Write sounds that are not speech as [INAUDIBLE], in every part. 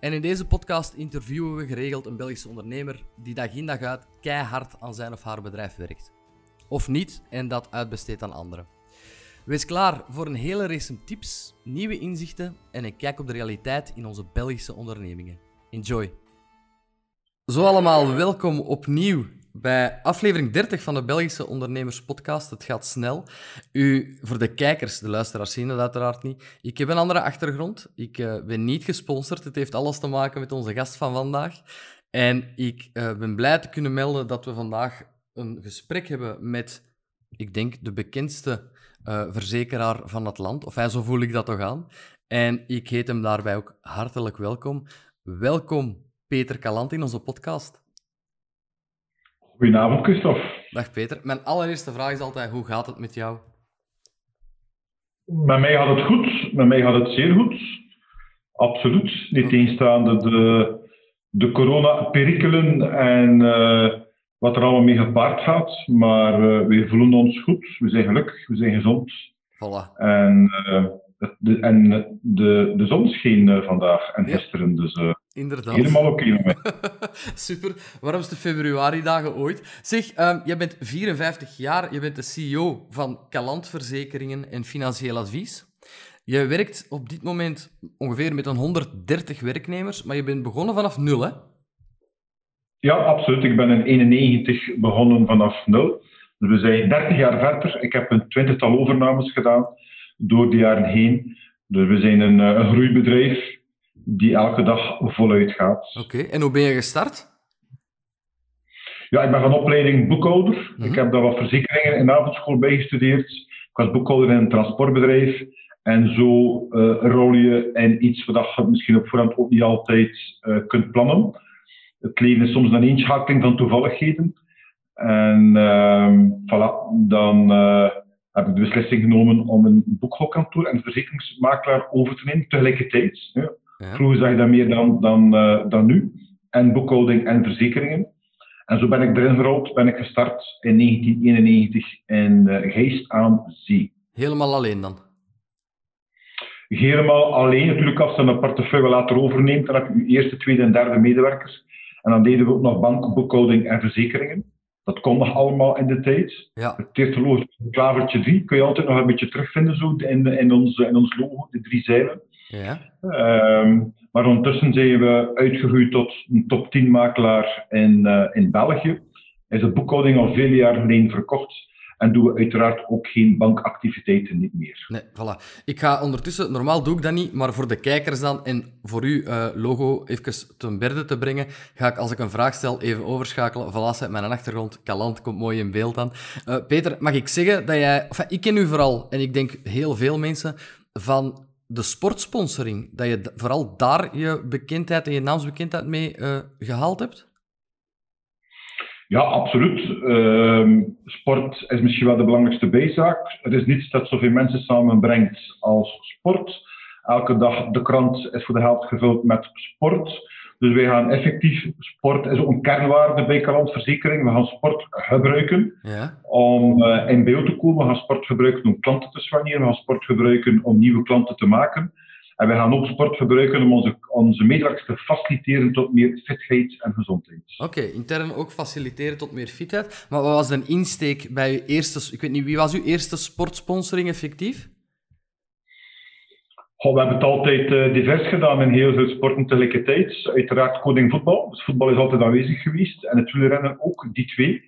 En in deze podcast interviewen we geregeld een Belgische ondernemer die dag in dag uit keihard aan zijn of haar bedrijf werkt. Of niet en dat uitbesteedt aan anderen. Wees klaar voor een hele race tips, nieuwe inzichten en een kijk op de realiteit in onze Belgische ondernemingen. Enjoy! Zo allemaal, welkom opnieuw bij aflevering 30 van de Belgische Ondernemers Podcast. Het gaat snel. U, voor de kijkers, de luisteraars zien het uiteraard niet. Ik heb een andere achtergrond. Ik uh, ben niet gesponsord. Het heeft alles te maken met onze gast van vandaag. En ik uh, ben blij te kunnen melden dat we vandaag een gesprek hebben met, ik denk, de bekendste uh, verzekeraar van het land. Of hij, zo voel ik dat toch aan. En ik heet hem daarbij ook hartelijk welkom. Welkom, Peter Kalant, in onze podcast. Goedenavond, Christophe. Dag Peter. Mijn allereerste vraag is altijd: hoe gaat het met jou? Met mij gaat het goed. Met mij gaat het zeer goed. Absoluut. Niet teenstaande de, de corona-perikelen en uh, wat er allemaal mee gepaard gaat. Maar uh, we voelen ons goed. We zijn gelukkig. We zijn gezond. Voilà. En, uh, de, en de, de zon scheen vandaag en ja. gisteren. Dus Inderdaad. Helemaal oké okay, [LAUGHS] Super. Warmste februari-dagen ooit. Zeg, um, jij bent 54 jaar, je bent de CEO van Calant Verzekeringen en Financieel Advies. Je werkt op dit moment ongeveer met een 130 werknemers, maar je bent begonnen vanaf nul, hè? Ja, absoluut. Ik ben in 91 begonnen vanaf nul. Dus we zijn 30 jaar verder. Ik heb een twintigtal overnames gedaan door de jaren heen. Dus we zijn een, een groeibedrijf die elke dag voluit gaat. Oké, en hoe ben je gestart? Ja, ik ben van opleiding boekhouder. Ik heb daar wat verzekeringen in de avondschool bij gestudeerd. Ik was boekhouder in een transportbedrijf. En zo uh, rol je in iets wat je misschien op voorhand ook niet altijd uh, kunt plannen. Het leven is soms een eenschakeling van toevalligheden. En uh, voilà, dan uh, heb ik de beslissing genomen om een boekhoudkantoor en verzekeringsmakelaar over te nemen tegelijkertijd. Ja. Ja. Vroeger zag je dat meer dan, dan, uh, dan nu. En boekhouding en verzekeringen. En zo ben ik erin gerold, ben ik gestart in 1991 in uh, Geest aan Zee. Helemaal alleen dan? Helemaal alleen. Natuurlijk, als je een portefeuille later overneemt, dan heb je je eerste, tweede en derde medewerkers. En dan deden we ook nog bank, boekhouding en verzekeringen. Dat kon nog allemaal in de tijd. Ja. Het Teerteloos klavertje 3 kun je altijd nog een beetje terugvinden zo in, in, ons, in ons logo, de drie zeilen. Ja. Um, maar ondertussen zijn we uitgegroeid tot een top 10 makelaar in, uh, in België. Is de boekhouding al vele jaren geleden verkocht. En doen we uiteraard ook geen bankactiviteiten niet meer. Nee, voilà. Ik ga ondertussen, normaal doe ik dat niet, maar voor de kijkers dan en voor u uh, logo even ten berde te brengen, ga ik als ik een vraag stel even overschakelen. Voilà, zet mijn achtergrond, Kalant komt mooi in beeld aan. Uh, Peter, mag ik zeggen dat jij, enfin, ik ken u vooral, en ik denk heel veel mensen, van de sportsponsoring, dat je vooral daar je bekendheid en je naamsbekendheid mee uh, gehaald hebt? Ja, absoluut. Uh, sport is misschien wel de belangrijkste bijzaak. Er is niets dat zoveel mensen samenbrengt als sport. Elke dag de krant is voor de helft gevuld met sport. Dus wij gaan effectief, sport is ook een kernwaarde bij klantverzekering. We gaan sport gebruiken ja. om uh, in beeld te komen. We gaan sport gebruiken om klanten te soigneren. We gaan sport gebruiken om nieuwe klanten te maken. En we gaan ook sport gebruiken om onze, onze medewerkers te faciliteren tot meer fitheid en gezondheid. Oké, okay, intern ook faciliteren tot meer fitheid. Maar wat was de insteek bij uw eerste... Ik weet niet, wie was uw eerste sportsponsoring effectief? Goh, we hebben het altijd uh, divers gedaan in heel veel sporten tegelijkertijd. Uiteraard koning voetbal. Dus voetbal is altijd aanwezig geweest. En het wielrennen ook, die twee.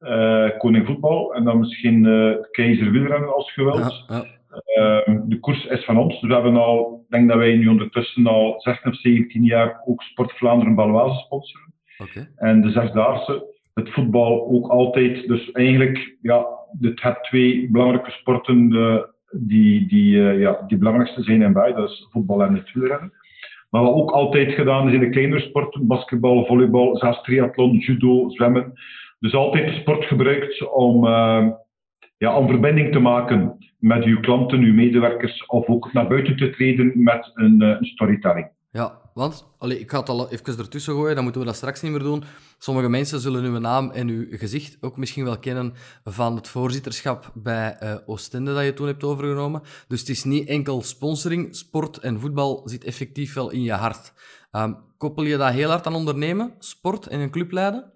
Uh, koning voetbal en dan misschien uh, keizer wielrennen als geweld. Ja, ja. Ehm, de koers is van ons. Dus we hebben al, ik denk dat wij nu ondertussen al 16 of 17 jaar ook Sport Vlaanderen Baloise sponsoren. Okay. En de zesdaagse, het voetbal ook altijd. Dus eigenlijk, ja, het hebt twee belangrijke sporten die, die, uh, ja, die belangrijkste zijn in bij, dat is voetbal en het wielrennen. Maar wat ook altijd gedaan is in de kleinere sporten, basketbal, volleybal, zelfs triathlon, judo, zwemmen. Dus altijd de sport gebruikt om, uh, ja, om verbinding te maken met uw klanten, uw medewerkers, of ook naar buiten te treden met een, uh, een storytelling. Ja, want allee, ik ga het al even ertussen gooien, dan moeten we dat straks niet meer doen. Sommige mensen zullen uw naam en uw gezicht ook misschien wel kennen van het voorzitterschap bij uh, Oostende dat je toen hebt overgenomen. Dus het is niet enkel sponsoring, sport en voetbal zit effectief wel in je hart. Um, koppel je dat heel hard aan ondernemen, sport en een club leiden?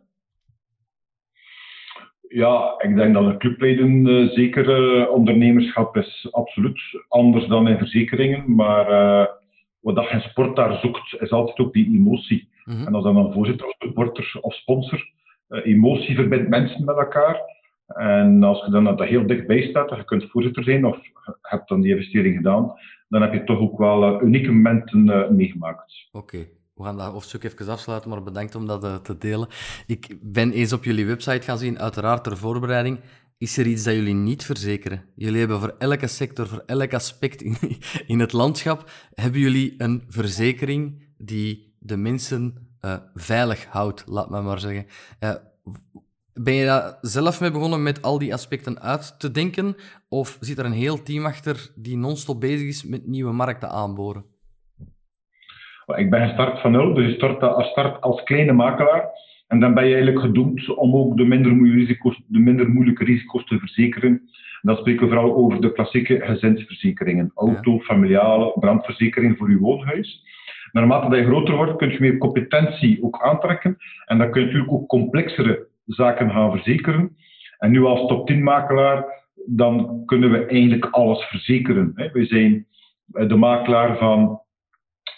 Ja, ik denk dat een clubleiden uh, zeker uh, ondernemerschap is, absoluut. Anders dan in verzekeringen, maar wat dat geen sport daar zoekt, is altijd ook die emotie. Mhm. En als dan een voorzitter of supporter of sponsor, uh, emotie verbindt mensen met elkaar. En als je dan dat heel dichtbij staat, dat je kunt voorzitter zijn of hebt dan die investering gedaan, dan heb je toch ook wel uh, unieke momenten uh, meegemaakt. Oké. We gaan dat hoofdstuk even afsluiten, maar bedankt om dat te delen. Ik ben eens op jullie website gaan zien, uiteraard ter voorbereiding. Is er iets dat jullie niet verzekeren? Jullie hebben voor elke sector, voor elk aspect in, [LAUGHS] het landschap, hebben jullie een verzekering die de mensen uh, veilig houdt, laat me maar zeggen. Uh, ben je daar zelf mee begonnen met al die aspecten uit te denken? Of zit er een heel team achter die non-stop bezig is met nieuwe markten aanboren? Ik ben gestart van nul, dus ik start, start als kleine makelaar. En dan ben je eigenlijk gedoemd om ook de minder, moeilijke risico's, de minder moeilijke risico's te verzekeren. En dan spreken we vooral over de klassieke gezinsverzekeringen. Auto, familiale, brandverzekering voor je woonhuis. Naarmate dat je groter wordt, kun je meer competentie ook aantrekken. En dan kun je natuurlijk ook complexere zaken gaan verzekeren. En nu als top 10 makelaar, dan kunnen we eigenlijk alles verzekeren. We zijn de makelaar van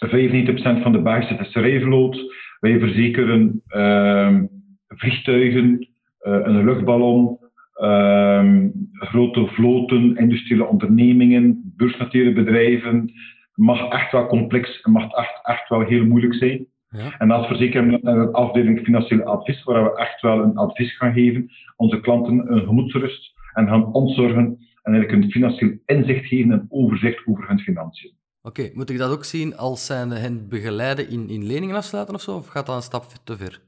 95% van de Belgische visserijvloot. Wij verzekeren uh, vliegtuigen, uh, een luchtballon, uh, grote vloten, industriële ondernemingen, beursnoteerde bedrijven. Mag echt wel complex en mag echt, echt wel heel moeilijk zijn. Ja. En als verzekeren we een afdeling financieel advies, waar we echt wel een advies gaan geven, onze klanten een gemoedsrust en gaan ontzorgen en eigenlijk een financieel inzicht geven en overzicht over hun financiën. Oké, moet ik dat ook zien als zijnde hen begeleiden in, in leningen afsluiten of zo? Of gaat dat een stap te ver?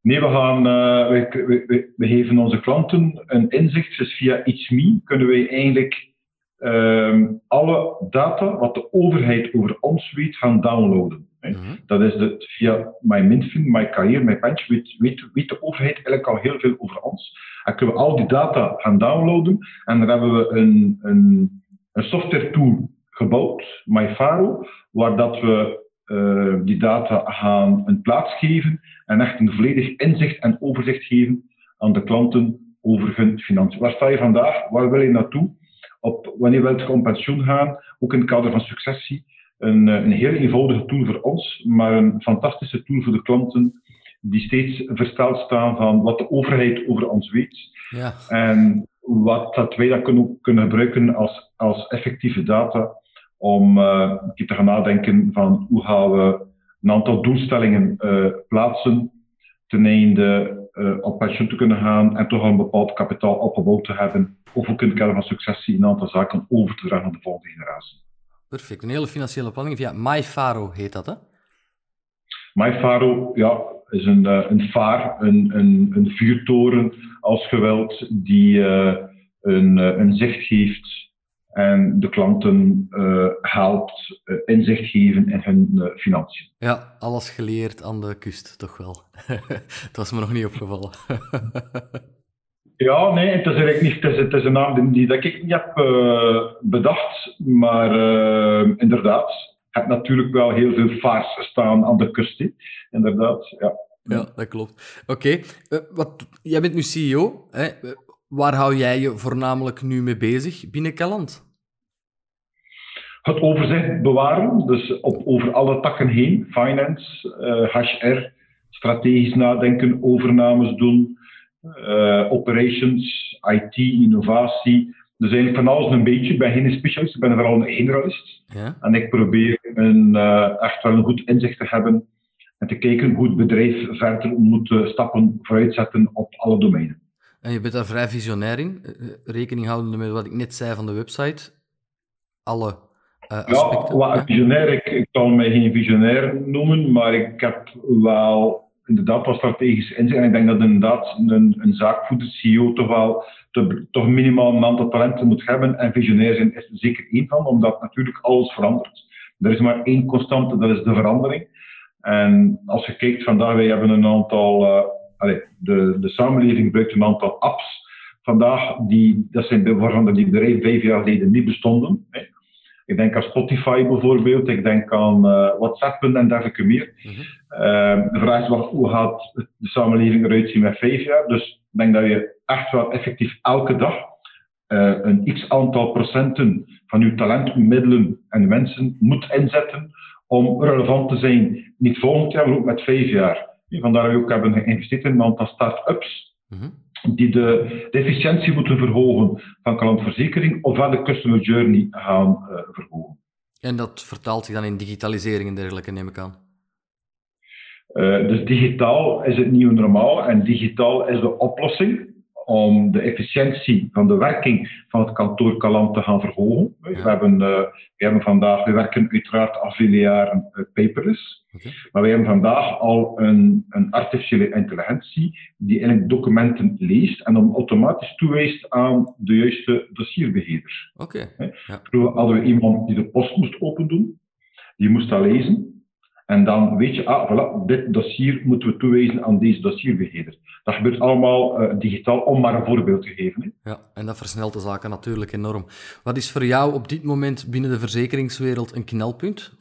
Nee, we, gaan, uh, we, we, we, geven onze klanten een inzicht. Dus via ItsMe kunnen wij eigenlijk uh, alle data wat de overheid over ons weet gaan downloaden. Mm -hmm. Dat is de, via MyMinfin, MyCareer, MyPension, weet, weet, weet de overheid eigenlijk al heel veel over ons. En kunnen we al die data gaan downloaden en dan hebben we een, een, een software tool gebouwd, MyFaro, waar dat we uh, die data gaan een plaats geven en echt een volledig inzicht en overzicht geven aan de klanten over hun financiën. Waar sta je vandaag? Waar wil je naartoe? Op, wanneer wil je op pensioen gaan? Ook in het kader van successie. Een, een heel eenvoudige tool voor ons, maar een fantastische tool voor de klanten die steeds versteld staan van wat de overheid over ons weet. Ja. En wat dat wij dat kunnen, kunnen gebruiken als, als effectieve data om uh, te gaan nadenken van hoe gaan we een aantal doelstellingen uh, plaatsen ten einde uh, op pensioen te kunnen gaan en toch al een bepaald kapitaal opgebouwd te hebben of ook in het kader van successie een aantal zaken over te dragen aan de volgende generatie. Perfect, een hele financiële planning via MyFaro heet dat hè? MyFaro, ja, is een, een vaar, een, een, een vuurtoren als geweld die een, een zicht geeft en de klanten uh, helpt uh, inzicht geven in hun uh, financiën. Ja, alles geleerd aan de kust, toch wel. [LAUGHS] dat was me nog niet opgevallen. [LAUGHS] ja, nee, het is eigenlijk niet. Het is, het is een naam die, dat ik niet heb bedacht, maar inderdaad, je hebt natuurlijk wel heel veel vaars staan aan de kust, he. inderdaad. Ja. ja, dat klopt. Oké, wat jij bent nu CEO. Hè? Waar hou jij je voornamelijk nu mee bezig binnen Calland? Het overzicht bewaren, dus op, over alle takken heen, finance, uh, eh, HR, strategisch nadenken, overnames doen, uh, operations, IT, innovatie. Dus eigenlijk van alles een beetje. Ik ben geen specialist, ik ben vooral een generalist. Ja? En ik probeer een, uh, echt wel een goed inzicht te hebben en te kijken hoe het bedrijf verder moet stappen vooruitzetten op alle domeinen. En je bent daar vrij visionair in, rekening houdende met wat ik net zei van de website. Alle aspecten? Ja, visionair, ik, ik kan mij geen visionair noemen, maar ik heb wel inderdaad wat strategisch inzicht. En ik denk dat inderdaad een, een zaakvoerder, CEO, toch wel te, toch minimaal een aantal talenten moet hebben. En visionair zijn is er zeker één van, omdat natuurlijk alles verandert. Er is maar één constante, dat is de verandering. En als je kijkt vandaag, wij hebben een aantal, de, de samenleving gebruikt een aantal apps vandaag, die, dat zijn waarvan die bedrijven vijf jaar geleden niet bestonden. Hè. Ik denk aan Spotify bijvoorbeeld, ik denk aan uh, WhatsApp en dergelijke meer. Mm -hmm. de vraag is wat, hoe gaat de samenleving eruit zien met vijf jaar? Dus ik denk dat je echt wel effectief elke dag uh, een x aantal procenten van uw talent, middelen en mensen moet inzetten om relevant te zijn. Niet volgend jaar, maar ook met vijf jaar. Vandaar ook hebben geïnvesteerd in een aantal start-ups. Mm -hmm die de, de, efficiëntie moeten verhogen van klantverzekering of de customer journey gaan uh, verhogen. En dat vertaalt zich dan in digitalisering en dergelijke, neem ik aan? Uh, dus digitaal is het nieuwe normaal en digitaal is de oplossing om de efficiëntie van de werking van het kantoor Kalant te gaan verhogen. We, hebben, uh, we hebben vandaag, we werken uiteraard al vele jaren uh, paperless, okay. maar we hebben vandaag al een, een, artificiële intelligentie die eigenlijk documenten leest en dan automatisch toewijst aan de juiste dossierbeheerder. Okay. Ja. Vroeger hadden we iemand die de post moest opendoen, die moest dat lezen. En dan weet je, ah, voilà, dit dossier moeten we toewijzen aan deze dossierbeheerder. Dat gebeurt allemaal uh, digitaal, om maar een voorbeeld te geven. Hè. Ja, en dat versnelt de zaken natuurlijk enorm. Wat is voor jou op dit moment binnen de verzekeringswereld een knelpunt?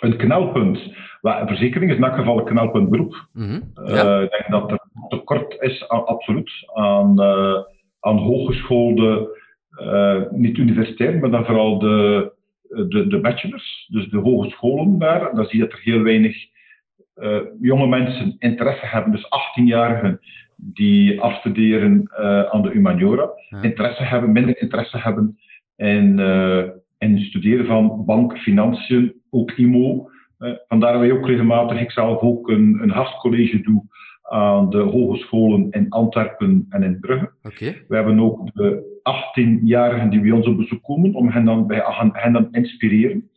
Een knelpunt? Well, verzekering is in elk geval een knelpunt beroep. Mm -hmm. ja. uh, ik denk dat er tekort is, aan, absoluut, aan, uh, aan niet universitair, maar dan vooral de de, de bachelors, dus de hogescholen daar, dan zie je dat er heel weinig uh, jonge mensen interesse hebben, dus 18-jarigen die afstuderen uh, aan de humaniora, interesse hebben, minder interesse hebben in, uh, in studeren van bank, financiën, ook IMO. vandaar dat wij ook regelmatig, ik zelf ook een, een gastcollege doe aan de hogescholen in Antwerpen en in Brugge. Okay. We hebben ook de 18-jarigen die bij ons op bezoek komen, om hen dan, bij, hen dan inspireren.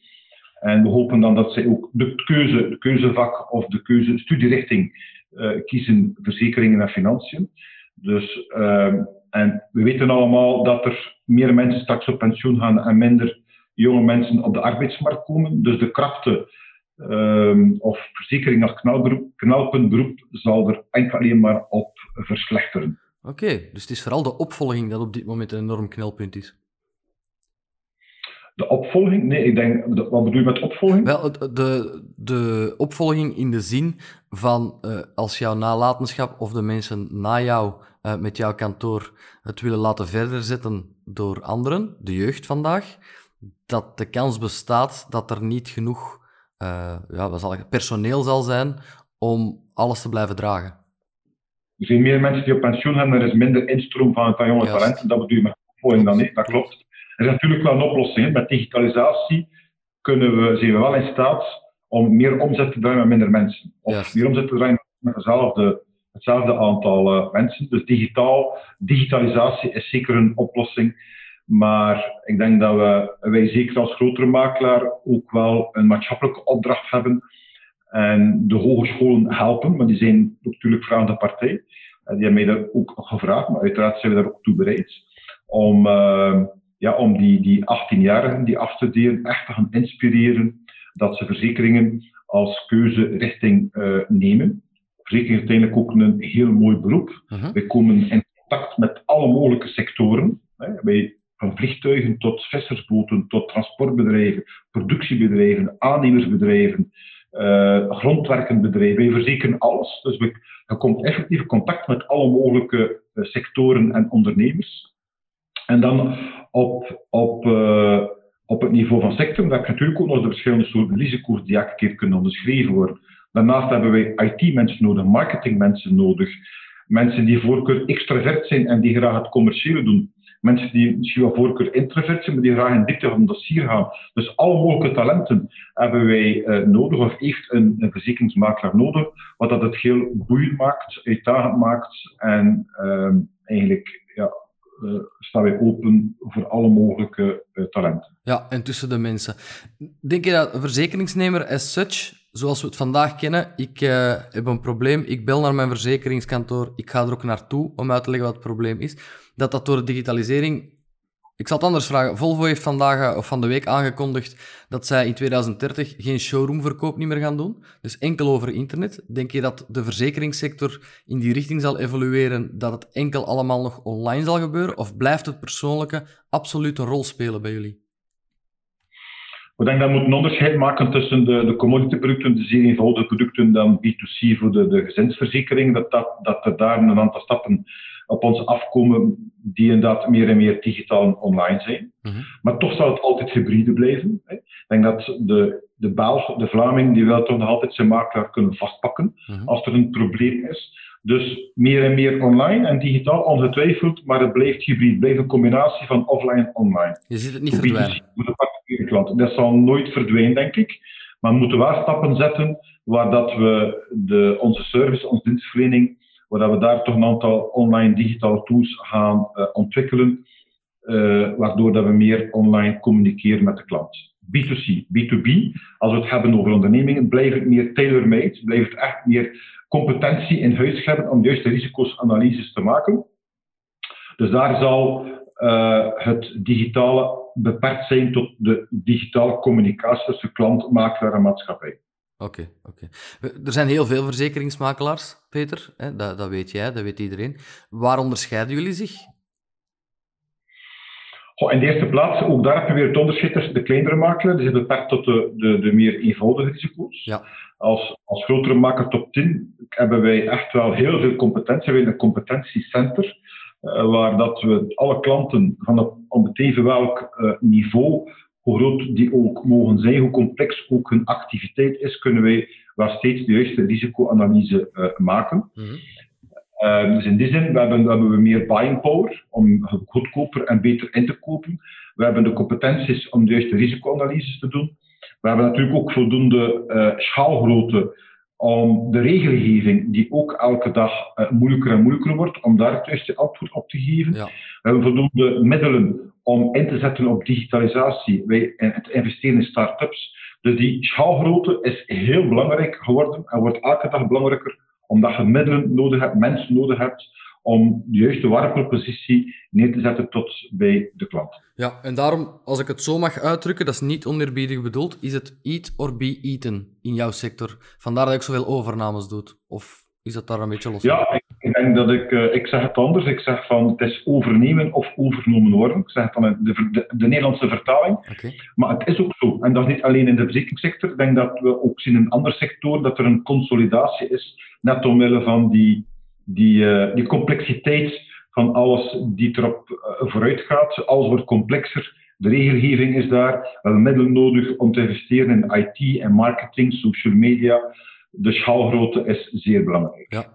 En we hopen dan dat zij ook de keuze, de keuzevak of de keuze studierichting uh, kiezen, verzekeringen en financiën. Dus, uh, en we weten allemaal dat er meer mensen straks op pensioen gaan en minder jonge mensen op de arbeidsmarkt komen. Dus de krachten um, of verzekering als knelpuntberoep zal er enkel alleen maar op verslechteren. Oké, dus het is vooral de opvolging dat op dit moment een enorm knelpunt is. De opvolging? Nee, ik denk, wat bedoel je met opvolging? Wel, de, de opvolging in de zin van uh, als jouw nalatenschap of de mensen na jou uh, met jouw kantoor het willen laten verder zetten door anderen, de jeugd vandaag, dat de kans bestaat dat er niet genoeg uh, ja, wat zal ik, personeel zal zijn om alles te blijven dragen. Er zijn meer mensen die op pensioen gaan, er is minder instroom van, van jonge talenten. Dat bedoel je met opvolging dan niet, dat klopt. Er is natuurlijk wel een oplossing. Met digitalisatie kunnen we, zijn we wel in staat om meer omzet te draaien met minder mensen. Of meer omzet te draaien met hetzelfde, hetzelfde aantal uh, mensen. Dus digitaal, digitalisatie is zeker een oplossing. Maar ik denk dat we, wij zeker als grotere makelaar ook wel een maatschappelijke opdracht hebben. En de hogescholen helpen, maar die zijn natuurlijk vragende partij. En die hebben mij daar ook gevraagd, maar uiteraard zijn we daar ook toe bereid. Om, uh, ja, om die, die 18-jarigen die afstuderen echt te gaan inspireren dat ze verzekeringen als keuze richting uh, nemen. Verzekering is uiteindelijk ook een heel mooi beroep. Uh -huh. Wij komen in contact met alle mogelijke sectoren. Hè. Wij van vliegtuigen tot vissersboten, tot transportbedrijven, productiebedrijven, aannemersbedrijven, uh, grondwerkenbedrijven. Wij verzekeren alles. Dus we, je komt effectief in contact met alle mogelijke uh, sectoren en ondernemers. En dan op, op, uh, op het niveau van sector, dat natuurlijk ook nog de verschillende soorten risico's die elke keer kunnen onderschreven worden. Daarnaast hebben wij IT-mensen nodig, marketingmensen nodig, mensen die voorkeur extravert zijn en die graag het commerciële doen mensen die misschien wel voorkeur introvert zijn, maar die graag in diepte van dossier gaan. Dus alle mogelijke talenten hebben wij uh, nodig, of heeft een, een verzekeringsmakelaar nodig, wat dat het heel boeiend maakt, uitdagend maakt en uh, eigenlijk ja, staan wij open voor alle mogelijke talenten. Ja, en tussen de mensen. Denk je dat een verzekeringsnemer as such, zoals we het vandaag kennen, ik heb een probleem, ik bel naar mijn verzekeringskantoor, ik ga er ook naartoe om uit te leggen wat het probleem is, dat dat door de digitalisering ik zal het anders vragen. Volvo heeft vandaag eh, of van de week aangekondigd dat zij in 2030 geen showroomverkoop niet meer gaan doen. Dus enkel over internet. Denk je dat de verzekeringssector in die richting zal evolueren, dat het enkel allemaal nog online zal gebeuren? Of blijft het persoonlijke absoluut een rol spelen bij jullie? Ik denk dat we moeten een onderscheid maken tussen de, de commodity-producten, de zeer eenvoudige producten, dan B2C voor de, de gezinsverzekering. Dat, dat, dat er daar een aantal stappen op ons afkomen die inderdaad meer en meer digitaal en online zijn. Mhm. Maar toch zal het altijd hybride blijven. Hè. Ik denk dat de, de Belg, de Vlaming, die wil toch nog altijd zijn makelaar kunnen vastpakken mhm. als er een probleem is. Dus meer en meer online en digitaal ongetwijfeld, maar het blijft hybride. Het blijft een combinatie van offline en online. Je ziet het niet verdwijnen. Dat zal nooit verdwijnen, denk ik. Maar we moeten wel stappen zetten waar dat we de, onze service, onze dienstverlening waar we daar toch een aantal online digitale tools gaan uh, ontwikkelen, uh, waardoor dat we meer online communiceren met de klant. B2C, B2B, als we het hebben over ondernemingen, blijft het meer tailor-made, blijft het echt meer competentie in huis hebben om juist de risicosanalyses te maken. Dus daar zal uh, het digitale beperkt zijn tot de digitale communicatie tussen klant, makelaar en maatschappij. Oké, oké. Er zijn heel veel verzekeringsmakelaars, Peter. Hè? Dat, dat weet jij, dat weet iedereen. Waar onderscheiden jullie zich? Goh, in de eerste plaats, ook daar heb je weer het onderscheid tussen de kleinere makelaar. Die zit beperkt tot de, de, de meer eenvoudige risico's. Ja. Als, als grotere maker top 10 hebben wij echt wel heel veel competentie. We hebben een competentiecenter, uh, waar dat we alle klanten van het even welk uh, niveau hoe groot die ook mogen zijn, hoe complex ook hun activiteit is, kunnen wij wel steeds de juiste risicoanalyse uh, maken. Mm -hmm. Uh, dus in die zin hebben, hebben, we meer buying power om goedkoper en beter in te kopen. We hebben de competenties om de juiste risicoanalyses te doen. We hebben natuurlijk ook voldoende uh, schaalgrootte om de regelgeving, die ook elke dag uh, moeilijker en moeilijker wordt, om daar het juiste antwoord op te geven. Ja. We hebben voldoende middelen om in te zetten op digitalisatie wij, en het investeren in start-ups. Dus die schaalgrootte is heel belangrijk geworden en wordt elke dag belangrijker, omdat je middelen nodig hebt, mensen nodig hebt om de juiste waardepropositie neer te zetten tot bij de klant. Ja, en daarom, als ik het zo mag uitdrukken, dat is niet oneerbiedig bedoeld, is het eat or be eaten in jouw sector. Vandaar dat ik zoveel overnames doe. Of is dat daar een beetje los? Ja, ik denk dat ik, uh, ik zeg het anders. Ik zeg van het is overnemen of overgenomen worden. Ik zeg het dan de, de, de Nederlandse vertaling. Okay. Maar het is ook zo. En dat is niet alleen in de verzekeringsector. Ik denk dat we ook zien in andere sectoren dat er een consolidatie is. Net omwille van die, die, uh, die complexiteit van alles die erop uh, vooruit gaat. Alles wordt complexer. De regelgeving is daar. We hebben middelen nodig om te investeren in IT en marketing, social media. De schaalgrootte is zeer belangrijk. Ja.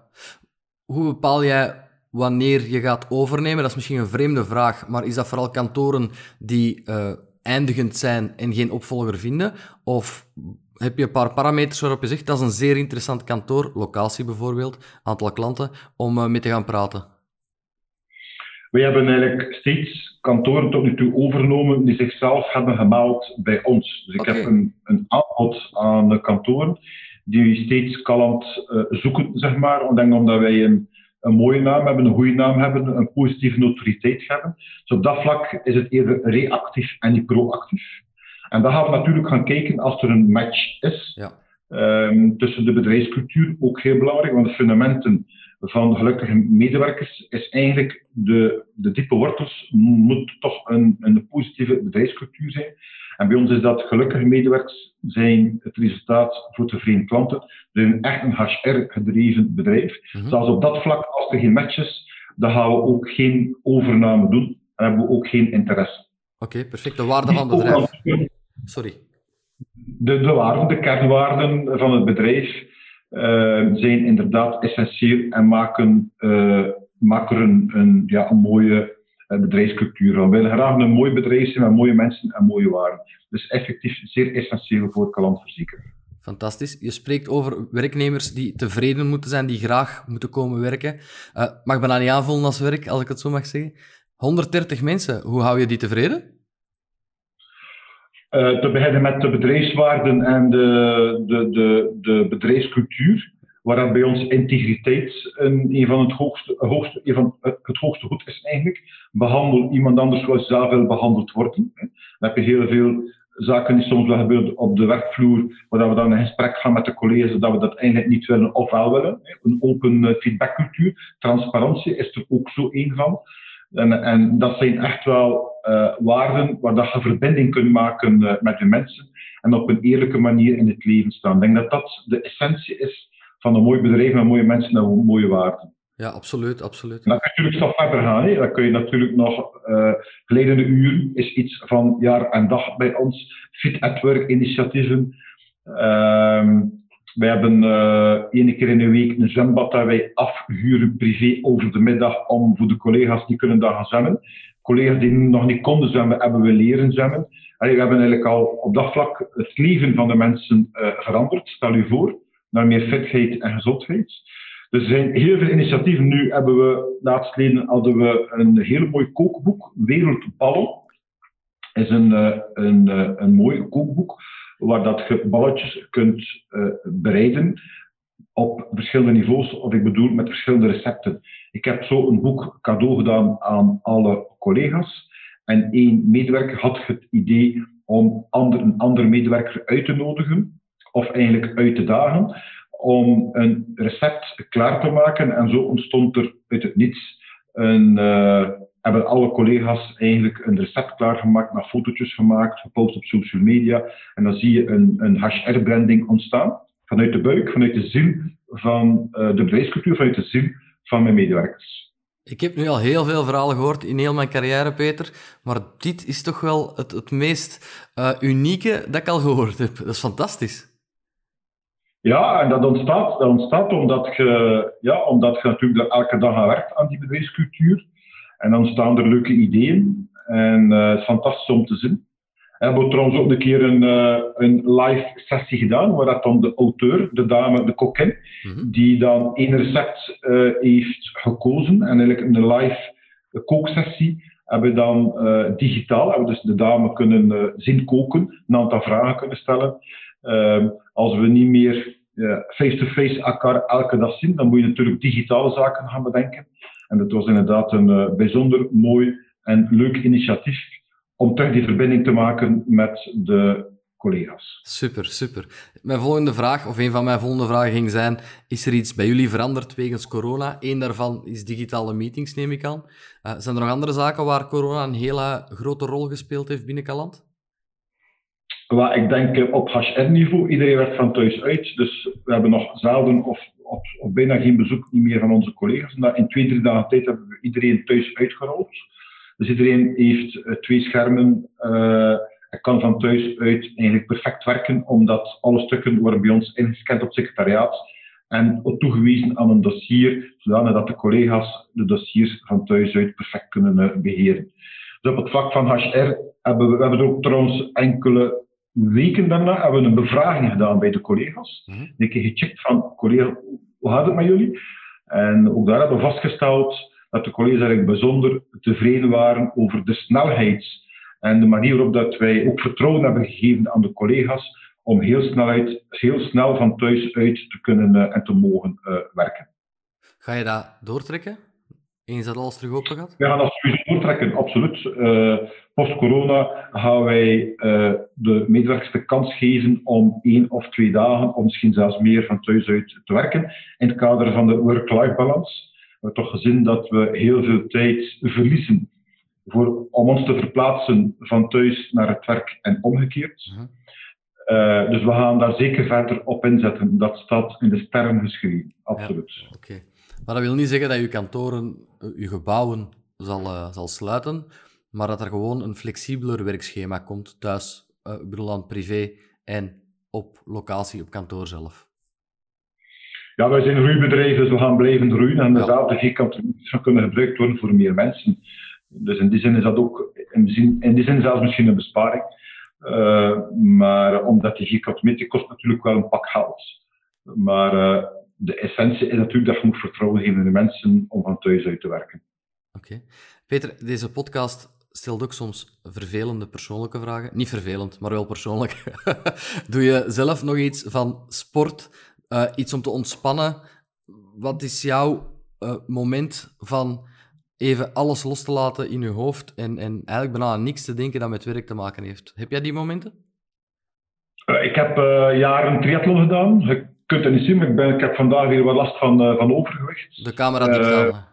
Hoe bepaal jij wanneer je gaat overnemen? Dat is misschien een vreemde vraag, maar is dat vooral kantoren die uh, eindigend zijn en geen opvolger vinden? Of heb je een paar parameters waarop je zegt dat is een zeer interessant kantoor, locatie bijvoorbeeld, aantal klanten, om uh, mee te gaan praten? We hebben eigenlijk steeds kantoren tot nu toe overgenomen die zichzelf hebben gemeld bij ons. Dus ik okay. heb een, een aanbod aan kantoren die steeds kalend uh, zoeken, zeg maar. Ik denk omdat wij een, een mooie naam hebben, een goede naam hebben, een positieve notoriëteit hebben. Dus op dat vlak is het eerder reactief en niet proactief. En dan gaan we natuurlijk gaan kijken als er een match is ja. um, tussen de bedrijfscultuur, ook heel belangrijk, want de fundamenten van gelukkige medewerkers is eigenlijk de, de diepe wortels moet toch een, een positieve bedrijfscultuur zijn. En bij ons is dat gelukkige medewerkers zijn het resultaat voor tevreden klanten. We zijn echt een HR-gedreven bedrijf. Mm -hmm. Zelfs op dat vlak, als er geen match is, dan gaan we ook geen overname doen en hebben we ook geen interesse. Oké, okay, perfect. De waarde van het bedrijf. Sorry. De, de waarden, de kernwaarden van het bedrijf uh, zijn inderdaad essentieel en maken, uh, maken een, een, ja, een mooie bedrijfscultuur. We willen graag een mooi bedrijf zijn met mooie mensen en mooie waarden. Dus effectief zeer essentieel voor klantverzekering. Fantastisch. Je spreekt over werknemers die tevreden moeten zijn, die graag moeten komen werken. Uh, mag bijna niet aanvoelen als werk, als ik het zo mag zeggen. 130 mensen, hoe hou je die tevreden? Uh, te beginnen met de bedrijfswaarden en de, de, de, de bedrijfscultuur, waar bij ons integriteit een, een van het hoogste, hoogste, een van het, het, hoogste goed is eigenlijk. Behandel iemand anders zoals zelf wil behandeld worden. Dan heb je heel veel zaken die soms wel gebeuren op de werkvloer, waar we dan in gesprek gaan met de collega's dat we dat eigenlijk niet willen of wel willen. Een open eh, feedbackcultuur, transparantie is er ook zo één van. En, en, dat zijn echt wel uh, waarden waar dat je verbinding kunt maken uh, met de mensen en op een eerlijke manier in het leven staan. Ik denk dat dat de essentie is van een mooi bedrijf met mooie mensen en mooie waarden. Ja, absoluut, absoluut. En dan kun je natuurlijk nog verder gaan. Hè. Dan kun je natuurlijk nog uh, geleidende uren is iets van jaar en dag bij ons. Fit at Work initiatieven. Uh, wij hebben uh, één keer in de week een zwembad dat wij afhuren privé over de middag om voor de collega's die kunnen daar gaan zwemmen. Collega's die nog niet konden zwemmen, hebben we leren zwemmen. Allee, we hebben eigenlijk al op dat vlak het leven van de mensen uh, veranderd. Stel u voor, naar meer fitheid en gezondheid. Dus er zijn heel veel initiatieven. Nu hebben we, laatst hadden we een heel mooi kookboek, Wereldballen. is een, uh, een, een mooi kookboek waar dat je balletjes kunt uh, bereiden op verschillende niveaus, of ik bedoel met verschillende recepten. Ik heb zo een boek cadeau gedaan aan alle collega's. En één medewerker had het idee om ander, een andere medewerker uit te nodigen, of eigenlijk uit te dagen, om een recept klaar te maken. En zo ontstond er uit het niets een, uh, hebben alle collega's eigenlijk een recept klaargemaakt, naar fotootjes gemaakt, gepost op social media. En dan zie je een, een HR-branding ontstaan vanuit de buik, vanuit de ziel van uh, de bedrijfscultuur, vanuit de ziel van mijn medewerkers. Ik heb nu al heel veel verhalen gehoord in heel mijn carrière, Peter, maar dit is toch wel het, het meest uh, unieke dat ik al gehoord heb. Dat is fantastisch. Ja, en dat ontstaat, dat ontstaat omdat, je, ja, omdat je natuurlijk elke dag aan werkt aan die bedrijfscultuur. En dan staan er leuke ideeën. En uh, het is fantastisch om te zien. We hebben trouwens ook een keer een, uh, een live sessie gedaan, waar dat dan de auteur, de dame, de kokkin, mm -hmm. die dan één recept uh, heeft gekozen. En eigenlijk een live kooksessie hebben we dan digitaal, hebben we dus de dame kunnen zien koken, een aantal vragen kunnen stellen. Ehm, als we niet meer face-to-face -face elkaar elke dag zien, dan moet je natuurlijk digitale zaken gaan bedenken. En dat was inderdaad een uh, bijzonder mooi en leuk initiatief om terug die verbinding te maken met de collega's. Super, super. Mijn volgende vraag, of een van mijn volgende vragen ging zijn, is er iets bij jullie veranderd wegens corona? Eén daarvan is digitale meetings, neem ik aan. Uh, zijn er nog andere zaken waar corona een hele grote rol gespeeld heeft binnen Kaland? Well, ik denk op HR-niveau, iedereen werkt van thuis uit. Dus we hebben nog zelden of, of, of, bijna geen bezoek niet meer van onze collega's. In twee, drie dagen tijd hebben we iedereen thuis uitgerold. Dus iedereen heeft uh, twee schermen. Uh, en kan van thuis uit eigenlijk perfect werken, omdat alle stukken worden bij ons ingescand op het secretariaat en toegewezen aan een dossier, zodat de collega's de dossiers van thuis uit perfect kunnen uh, beheren. Dus op het vlak van HR hebben we, we hebben er ook trouwens enkele weken daarna hebben we een bevraging gedaan bij de collega's. Mm -hmm. Een keer gecheckt van, collega, hoe gaat het met jullie? En ook daar hebben we vastgesteld dat de collega's eigenlijk bijzonder tevreden waren over de snelheid en de manier waarop dat wij ook vertrouwen hebben gegeven aan de collega's om heel snel, uit, heel snel van thuis uit te kunnen uh, en te mogen uh, werken. Ga je dat doortrekken? Eens dat alles terug open gaat? We gaan dat sowieso doortrekken, absoluut. Uh, Post-corona gaan wij uh, de medewerkers de kans geven om één of twee dagen, of misschien zelfs meer, van thuis uit te werken. In het kader van de work-life balance. We hebben toch gezien dat we heel veel tijd verliezen voor, om ons te verplaatsen van thuis naar het werk en omgekeerd. Uh -huh. uh, dus we gaan daar zeker verder op inzetten. Dat staat in de sterren geschreven, absoluut. Ja, Oké. Okay. Maar dat wil niet zeggen dat je kantoren, je gebouwen zal, uh, zal sluiten, maar dat er gewoon een flexibeler werkschema komt thuis, uh, ik bedoel aan privé en op locatie, op kantoor zelf. Ja, wij zijn een groeibedrijf, dus we gaan blijven groeien en inderdaad, de vierkante meters kunnen gebruikt worden voor meer mensen. Dus in die zin is dat ook, in die zin, in die zin zelfs misschien een besparing. Uh, maar omdat die vierkante meter kost natuurlijk wel een pak geld. Maar de essentie is natuurlijk dat je moet vertrouwen geven in de mensen om van thuis uit te werken. Oké. Peter, deze podcast stelt ook soms vervelende persoonlijke vragen. Niet vervelend, maar wel persoonlijk. [LAUGHS] Doe je zelf nog iets van sport? Uh, iets om te ontspannen? Wat is jouw uh, moment van even alles los te laten in je hoofd en, en eigenlijk bijna aan niks te denken dat met werk te maken heeft? Heb jij die momenten? Uh, ik heb jaren triathlon gedaan. Je kunt het niet zien, maar ik, ben, ik heb vandaag weer wat last van, van overgewicht. De camera dicht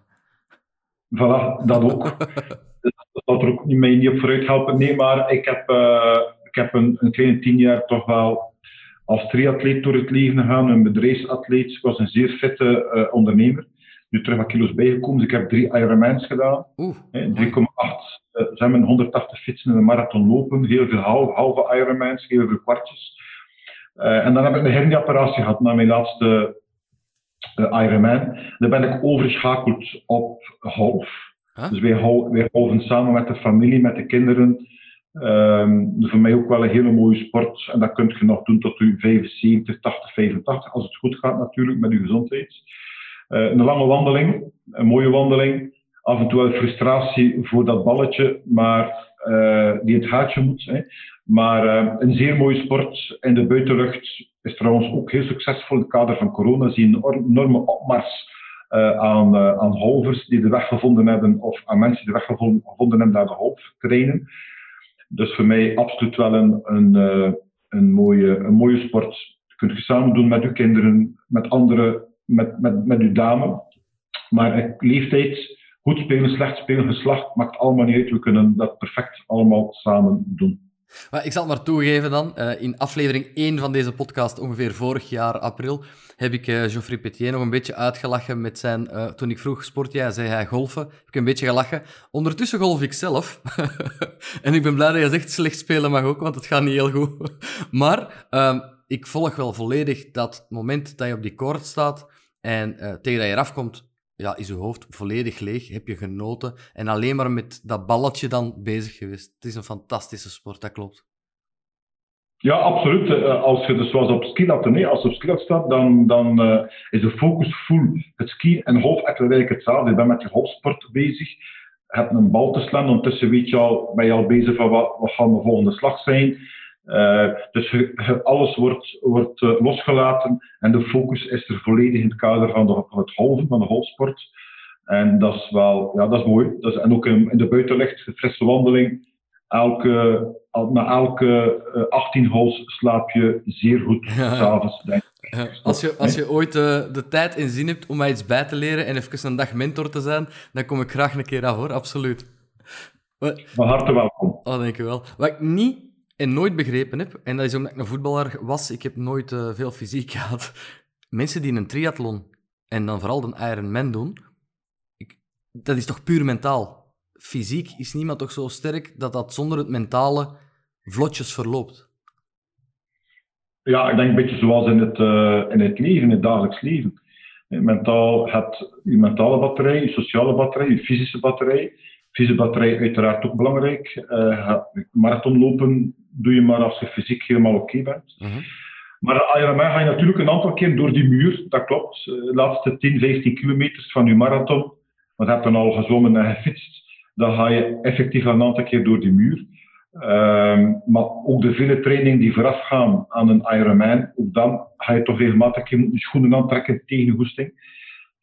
Voilà, dat ook. [LAUGHS] dat zal er ook niet, mij niet op vooruit helpen. Nee, maar ik heb, uh, ik heb een, een kleine tien jaar toch wel als triatleet door het leven gegaan, een bedrijfsatleet. Ik was een zeer fitte uh, ondernemer. Nu terug wat kilo's bijgekomen. Dus ik heb drie Ironmans gedaan. 3,8. Uh, ze hebben 180 fietsen in een marathon lopen. Heel veel halve, halve Ironmans, heel veel kwartjes. Uh, en dan heb ik een hernieapparatie gehad na mijn laatste uh, Ironman. Dan ben ik overgeschakeld op half. Dus wij, houden samen met de familie, met de kinderen. Um, voor mij ook wel een hele mooie sport. En dat kunt je nog doen tot u 75, 80, 85, als het goed gaat natuurlijk met uw gezondheid. Uh, een lange wandeling, een mooie wandeling. Af en toe wel frustratie voor dat balletje, maar die in het gaatje moet. Hè. Maar uh, een zeer mooie sport in de buitenlucht is trouwens ook heel succesvol in het kader van corona. Zie een enorme opmars uh, aan, uh, aan halvers die de weg gevonden hebben, of aan mensen die de weg gevonden, hebben naar de half trainen. Dus voor mij absoluut wel een, een, een, mooie, een mooie sport. Dat kunt je samen doen met uw kinderen, met anderen, met, met, met uw dame. Maar leeftijd, goed spelen, slecht spelen, geslacht, maakt allemaal niet uit. We kunnen dat perfect allemaal samen doen. Maar ik zal het maar toegeven dan. Uh, in aflevering 1 van deze podcast, ongeveer vorig jaar april, heb ik uh, Geoffrey Petier nog een beetje uitgelachen met zijn... Uh, toen ik vroeg, sport jij? Zei hij golfen. Heb ik een beetje gelachen. Ondertussen golf ik zelf. [LAUGHS] en ik ben blij dat je zegt, slecht spelen mag ook, want het gaat niet heel goed. [LAUGHS] maar ehm, ik volg wel volledig dat moment dat je op die koord staat en tegen dat je eraf komt, ja, is je hoofd volledig leeg, heb je genoten en alleen maar met dat balletje dan bezig geweest. Het is een fantastische sport, dat klopt. Ja, absoluut. Eh, als je dus zoals op skilatten, nee, als je op skilat staat, dan, dan uh, is de focus full. Het ski en golf eigenlijk hetzelfde. Je bent met je golfsport bezig. Je hebt een bal te slaan, ondertussen weet je al, ben je al bezig van wat, wat gaan de volgende slag zijn. Uh, dus alles wordt, wordt uh, losgelaten en de focus is er volledig in het kader van, de, van het golven, van de golfsport. En dat is wel, ja, dat is mooi. Dat is, en ook in, in de buitenlucht, de frisse wandeling. Elke, na elke uh, 18 holes slaap je zeer goed [LAUGHS] ja. s'avonds. Ja. Als, je, als je ooit de tijd en zin hebt om mij iets bij te leren en even een dag mentor te zijn, dan kom ik graag een keer af hoor, absoluut. Van harte welkom. Oh, dankjewel. Wat ik niet en nooit begrepen heb, en dat is omdat ik een voetballer was, ik heb nooit uh, veel fysiek [LAUGHS] gehad. Mensen die een triathlon en dan vooral een Ironman doen, ik, dat is toch puur mentaal. Fysiek is niemand toch zo sterk dat dat zonder het mentale vlotjes verloopt. Ja, ik denk een beetje zoals in het, uh, in het leven, in het dagelijks leven. Mentaal, het, je mentale batterij, je sociale batterij, je fysische batterij. Fysische batterij uiteraard ook belangrijk. Uh, marathonlopen doe je maar als je fysiek helemaal oké bent. -hmm. Maar de Ironman ga je natuurlijk een aantal keer door die muur, dat klopt. De laatste 10, 15 kilometers van je marathon, want je hebt dan al gezwommen en gefietst, dan ga je effectief een aantal keer door die muur. Uh, maar ook de vele trainingen die voorafgaan aan een Ironman, ook dan ga je toch regelmatig je schoenen aantrekken tegen de goesting.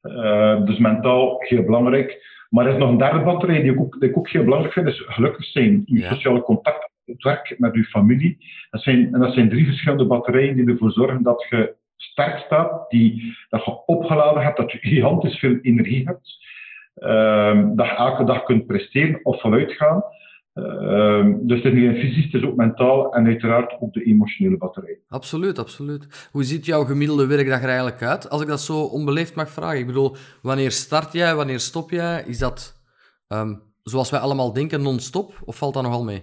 Uh, dus mentaal heel belangrijk. Maar er is nog een derde batterij die ik ook, die ik ook heel belangrijk vind, is gelukkig zijn. Je ja. sociale contact het werk met je familie. Dat zijn, en dat zijn drie verschillende batterijen die ervoor zorgen dat je sterk staat, die, dat je opgeladen hebt, dat je gigantisch veel energie hebt, um, dat je elke dag kunt presteren of vanuit gaan. Um, dus het is niet alleen fysisch, het is ook mentaal en uiteraard ook de emotionele batterij. Absoluut, absoluut. Hoe ziet jouw gemiddelde werkdag er eigenlijk uit? Als ik dat zo onbeleefd mag vragen. Ik bedoel, wanneer start jij, wanneer stop jij? Is dat, um, zoals wij allemaal denken, non-stop of valt dat nogal mee?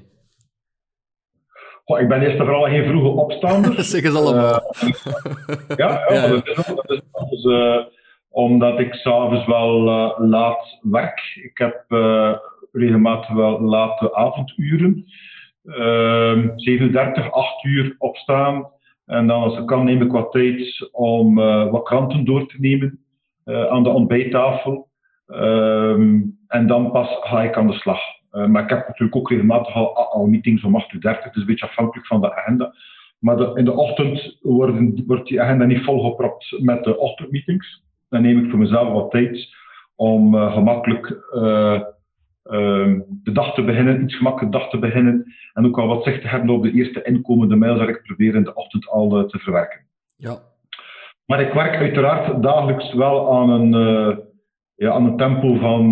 Ik ben eerst en vooral geen vroege opstaander. [LAUGHS] zeg eens allemaal. Uh, [LAUGHS] ja, ja, ja, dat is, dat is uh, omdat ik s'avonds wel uh, laat werk. Ik heb regelmatig wel late avonduren. 37, 8 uur opstaan. En dan als ik kan neem ik wat tijd om wat kranten door te nemen aan de ontbijttafel. Ehm, en dan pas ga ik aan de slag. Uh, maar ik heb natuurlijk ook regelmatig al, al meetings om 8 uur 30, dus een beetje afhankelijk van de agenda. Maar in de ochtend worden, wordt die agenda niet volgepropt met de ochtendmeetings. Dan neem ik voor mezelf wat tijd om uh, gemakkelijk uh, de dag te beginnen, iets gemakkelijk dag te beginnen. En ook al wat zicht te hebben op de eerste inkomende mails dat ik probeer in de ochtend al te verwerken. Ja. Maar ik werk uiteraard dagelijks wel aan een, ja, aan een tempo van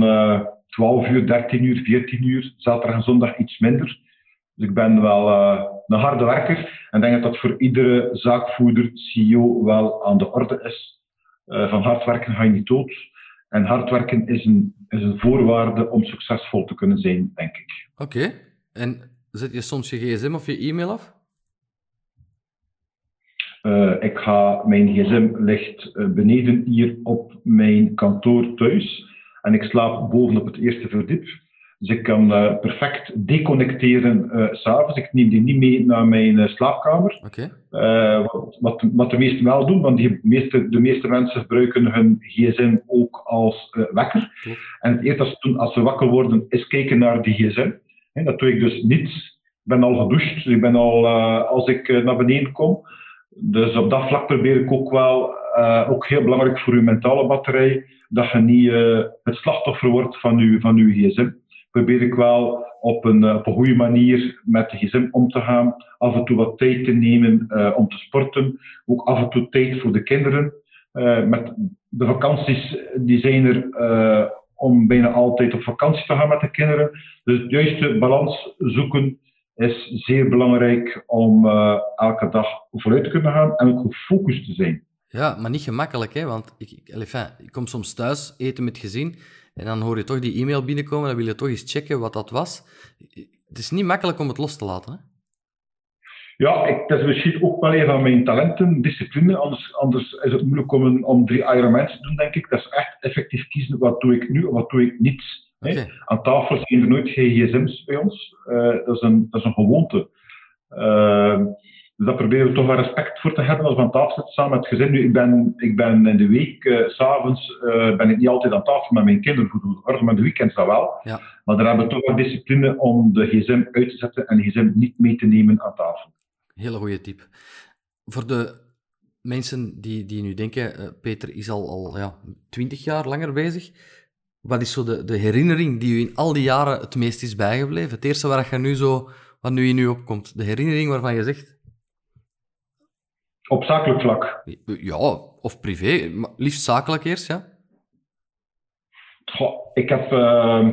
12 uur, 13 uur, 14 uur, zaterdag en zondag iets minder. Dus ik ben wel uh, een harde werker en denk dat dat voor iedere zaakvoerder, CEO wel aan de orde is. Uh, van hard werken ga je niet dood. En hard werken is een, is een voorwaarde om succesvol te kunnen zijn, denk ik. Oké. En zet je soms je gsm of je e-mail af? Uh, ik ga, mijn gsm ligt beneden hier op mijn kantoor thuis. En ik slaap boven op het eerste verdiep. Dus ik kan uh, perfect deconnecteren uh, s'avonds. Ik neem die niet mee naar mijn uh, slaapkamer. Okay. Wat, wat, wat, de meesten wel doen, want die meeste, de meeste mensen gebruiken hun gsm ook als wekker. En het eerste als ze doen als ze wakker worden, is kijken naar die gsm. He, dat doe ik dus niet. Ik ben al gedoucht, dus ik ben al als ik naar beneden kom. Dus op dat vlak probeer ik ook wel, ook heel belangrijk voor uw mentale batterij, dat je niet het slachtoffer wordt van uw, van uw gsm probeer ik wel op een, eh, op een goede manier met de gsm om te gaan. Af en toe wat tijd te nemen uh, om te sporten. Ook af en toe tijd voor de kinderen. Uh, met de vakanties die zijn er om bijna altijd op vakantie te gaan met de kinderen. Dus het juiste balans zoeken is zeer belangrijk om elke dag vooruit te kunnen gaan en ook gefocust te zijn. Ja, maar niet gemakkelijk, hè? want ik, ik, ik kom soms thuis eten met gezin en dan hoor je toch die e-mail binnenkomen, dan wil je toch eens checken wat dat was. Het is niet makkelijk om het los te laten. Hè? Ja, ik, dat is misschien ook wel een van mijn talenten, discipline. Anders, anders is het moeilijk om, om drie Ironmans te doen, denk ik. Dat is echt effectief kiezen, wat doe ik nu of wat doe ik niet. Okay. Aan tafel zijn er nooit geen gsm's bij ons. Uh, dat, is een, dat is een gewoonte. Uh, dus daar proberen we toch wel respect voor te hebben als we aan tafel zitten samen met het gezin. Nu, ik ben, ik ben in de week, uh, s'avonds, uh, ben ik niet altijd aan tafel met mijn kinderen voor de orde, maar de weekends dat wel. Ja. Maar daar hebben we toch wel discipline om de gsm uit te zetten en de gsm niet mee te nemen aan tafel. Hele goede tip. Voor de mensen die, die nu denken, uh, Peter is al, al ja, 20 jaar langer bezig. Wat is zo de, de herinnering die u in al die jaren het meest is bijgebleven? Het eerste waar je nu zo, wat nu in u opkomt. De herinnering waarvan je zegt, op zakelijk vlak? Ja, of privé. Maar liefst zakelijk eerst, ja? Goh, ik heb... Uh,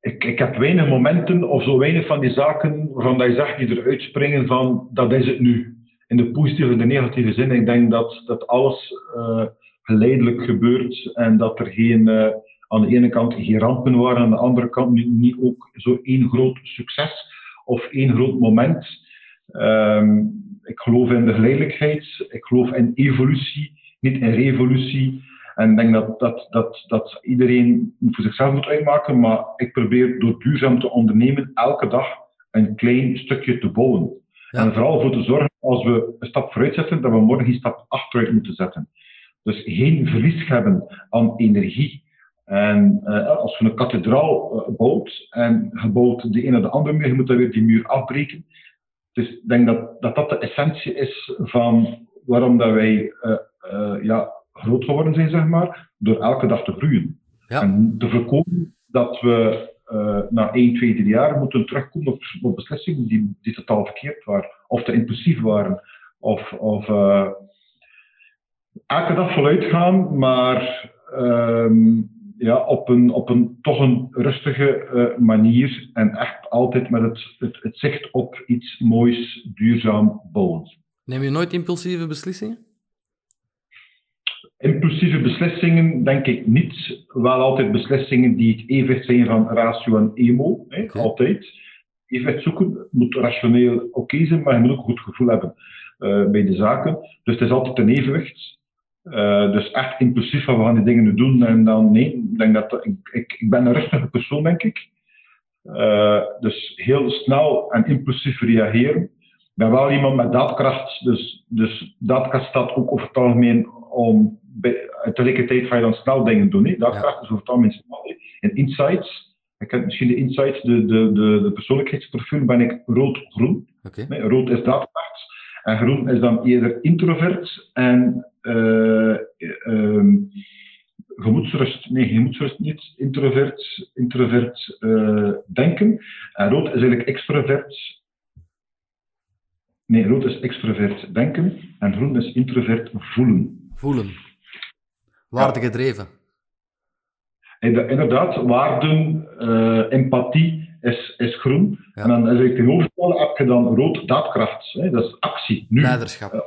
ik, ik heb weinig momenten of zo weinig van die zaken waarvan dat je zegt die eruit springen van dat is het nu. In de positieve en de negatieve zin. Ik denk dat, dat alles uh, geleidelijk gebeurt en dat er geen, uh, aan de ene kant geen rampen waren, aan de andere kant niet, niet ook zo één groot succes of één groot moment. Um, ik geloof in de geleidelijkheid, ik geloof in evolutie, niet in revolutie. En ik denk dat, dat, dat, dat iedereen voor zichzelf moet uitmaken, maar ik probeer door duurzaam te ondernemen elke dag een klein stukje te bouwen. Ja. En vooral voor te zorgen, als we een stap vooruit zetten, dat we morgen een stap achteruit moeten zetten. Dus geen verlies hebben aan energie. En uh, als we een kathedraal uh, bouwt en je bouwt de ene of de andere muur, je moet dan weer die muur afbreken. Dus ik denk dat, dat dat de essentie is van waarom dat wij uh, uh, ja, groot geworden zijn, zeg maar, door elke dag te groeien. Ja. En te voorkomen dat we uh, na 1, 2, 3 jaar moeten terugkomen op, op beslissingen die, die totaal verkeerd waren, of te impulsief waren, of, of elke dag voluit gaan, maar um, ja, op, een, op een toch een rustige uh, manier en echt altijd met het, het, het, zicht op iets moois, duurzaam bouwen. Neem je nooit impulsieve beslissingen? Impulsieve beslissingen denk ik niet. Wel altijd beslissingen die het evenwicht zijn van ratio en emo. Hè, Okay. Altijd. Evenwicht zoeken moet rationeel oké okay zijn, maar je moet ook een goed gevoel hebben uh, bij de zaken. Dus het is altijd een evenwicht. Uh, dus echt impulsief van we gaan die dingen nu doen en dan nee. Ik, denk dat, ik, ik, ik ben een rustige persoon, denk ik. Uh, dus heel snel en impulsief reageren. ben wel iemand met daadkracht, dus, dus daadkracht staat ook over het algemeen om, tegelijkertijd ga je dan snel dingen doen. Daadkracht is over het algemeen snel. En insights, ik heb misschien de insights, de, de, de, de persoonlijkheidsprofiel, ben ik rood-groen. Okay. Rood is daadkracht en groen is dan eerder introvert en um, gemoedsrust. Nee, gemoedsrust niet. Introvert, introvert uh, denken. En rood is eigenlijk extrovert. Nee, rood is extrovert denken en groen is introvert voelen. Voelen. Waardegedreven. Ja. Inderdaad, waarden, uh, empathie is, is groen. Ja. En dan is eigenlijk tegenovergestelde heb je dan rood daadkracht. Hè? Dat is actie. Nu. Leiderschap. Uh,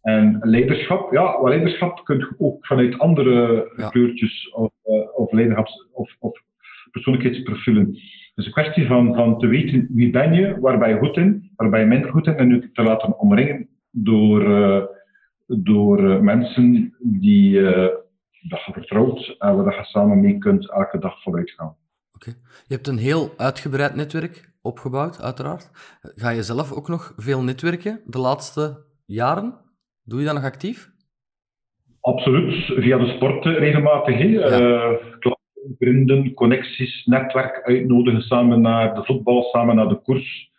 en leiderschap, ja, leiderschap kun je ook vanuit andere ja. kleurtjes of, uh, of leiderschaps- of, of persoonlijkheidsprofielen. Het is een kwestie van, van te weten wie ben je, waar ben je goed in, waar ben je minder goed in, en je te laten omringen door, uh, door uh, mensen die uh, dat je vertrouwt en waar je samen mee kunt elke dag vooruit gaan. Oké. Okay. Je hebt een heel uitgebreid netwerk opgebouwd, uiteraard. Ga je zelf ook nog veel netwerken de laatste jaren? Doe je dat nog actief? Absoluut, via de sport regelmatig. Ja. Uh, vrienden, connecties, netwerk uitnodigen samen naar de voetbal, samen naar de koers.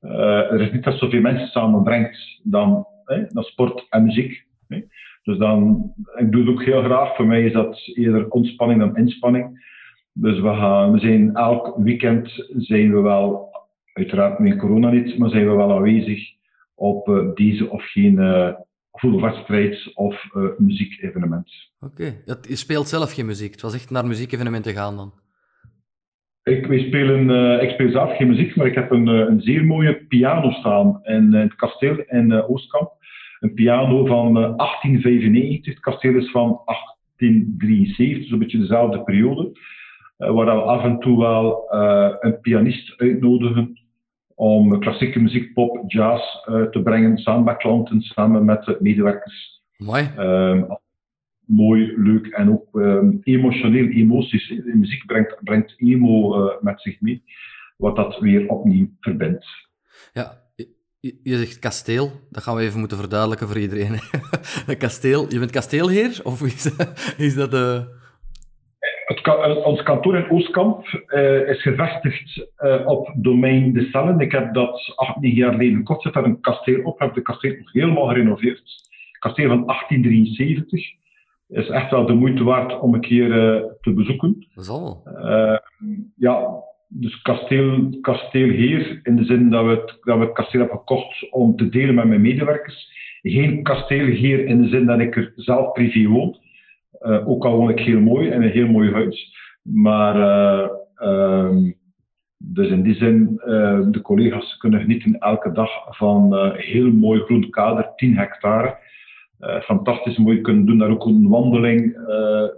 Uh, er is niet dat zoveel mensen samenbrengt dan, hè, dan sport en muziek. Hè. Dus dan, ik doe het ook heel graag. Voor mij is dat eerder ontspanning dan inspanning. Dus we, gaan, we zijn elk weekend zijn we wel, uiteraard met corona niet, maar zijn we wel aanwezig op uh, deze of geen voetbalwedstrijd of uh, muziekevenement. Oké, okay. je speelt zelf geen muziek. Het was echt naar muziekevenementen gaan dan? Ik, wij spelen, uh, ik speel zelf geen muziek, maar ik heb een, een zeer mooie piano staan in, het kasteel in uh, Oostkamp. Een piano van 1895. Het kasteel is van 1873, zo'n beetje dezelfde periode. waar we af en toe wel een pianist uitnodigen om klassieke muziek, pop, jazz uh, te brengen, samen met klanten, samen met medewerkers. Mooi. Um, mooi, leuk en ook um, emotioneel, emoties. De muziek brengt, brengt emo uh, met zich mee, wat dat weer opnieuw verbindt. Ja, je, je zegt kasteel, dat gaan we even moeten verduidelijken voor iedereen. [LAUGHS] kasteel, je bent kasteelheer, of is, is dat de... Het, eh, ons kantoor in Oostkamp uh, is gevestigd uh, op domein De Cellen. Ik heb dat acht, negen jaar geleden kort zet daar een kasteel op. heb de kasteel nog helemaal gerenoveerd. Kasteel van 1873 is echt wel de moeite waard om een keer uh, te bezoeken. Dat is ja, dus kasteel, kasteelheer in de zin dat we, het, dat we het kasteel hebben gekocht om te delen met mijn medewerkers. Geen kasteelheer in de zin dat ik er zelf privé woon. Uh, ook al woon ik heel mooi in een heel mooi huis. Maar uh, um, dus in die zin, uh, de collega's kunnen genieten elke dag van heel mooi groen kader, 10 hectare. fantastisch mooi kunnen doen daar ook een wandeling.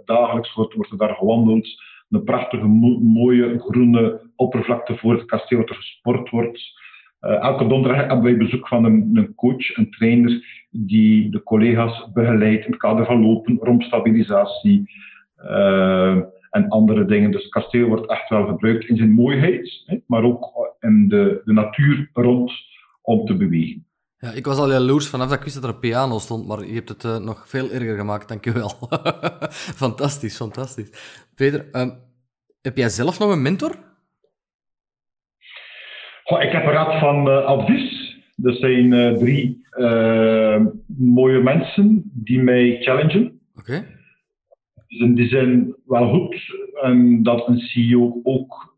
dagelijks wordt, er daar gewandeld. Een prachtige, mo mooie groene oppervlakte voor het kasteel waar er gesport wordt. Uh, elke donderdag hebben wij bezoek van een, een, coach, een trainer, die de collega's begeleidt in het kader van lopen, rompstabilisatie uh, en andere dingen. Dus het kasteel wordt echt wel gebruikt in zijn mooiheid, hè, maar ook in de, de natuur rond om te bewegen. Ja, ik was al jaloers vanaf dat ik wist dat er een piano stond, maar je hebt het uh, nog veel erger gemaakt, dankjewel. [LAUGHS] fantastisch, fantastisch. Peter, um, heb jij zelf nog een mentor? Goh, ik heb een raad van uh, advies. Dat zijn uh, drie uh, mooie mensen die mij challengen. Oké. Okay. Dus in die zin wel goed. En dat een CEO ook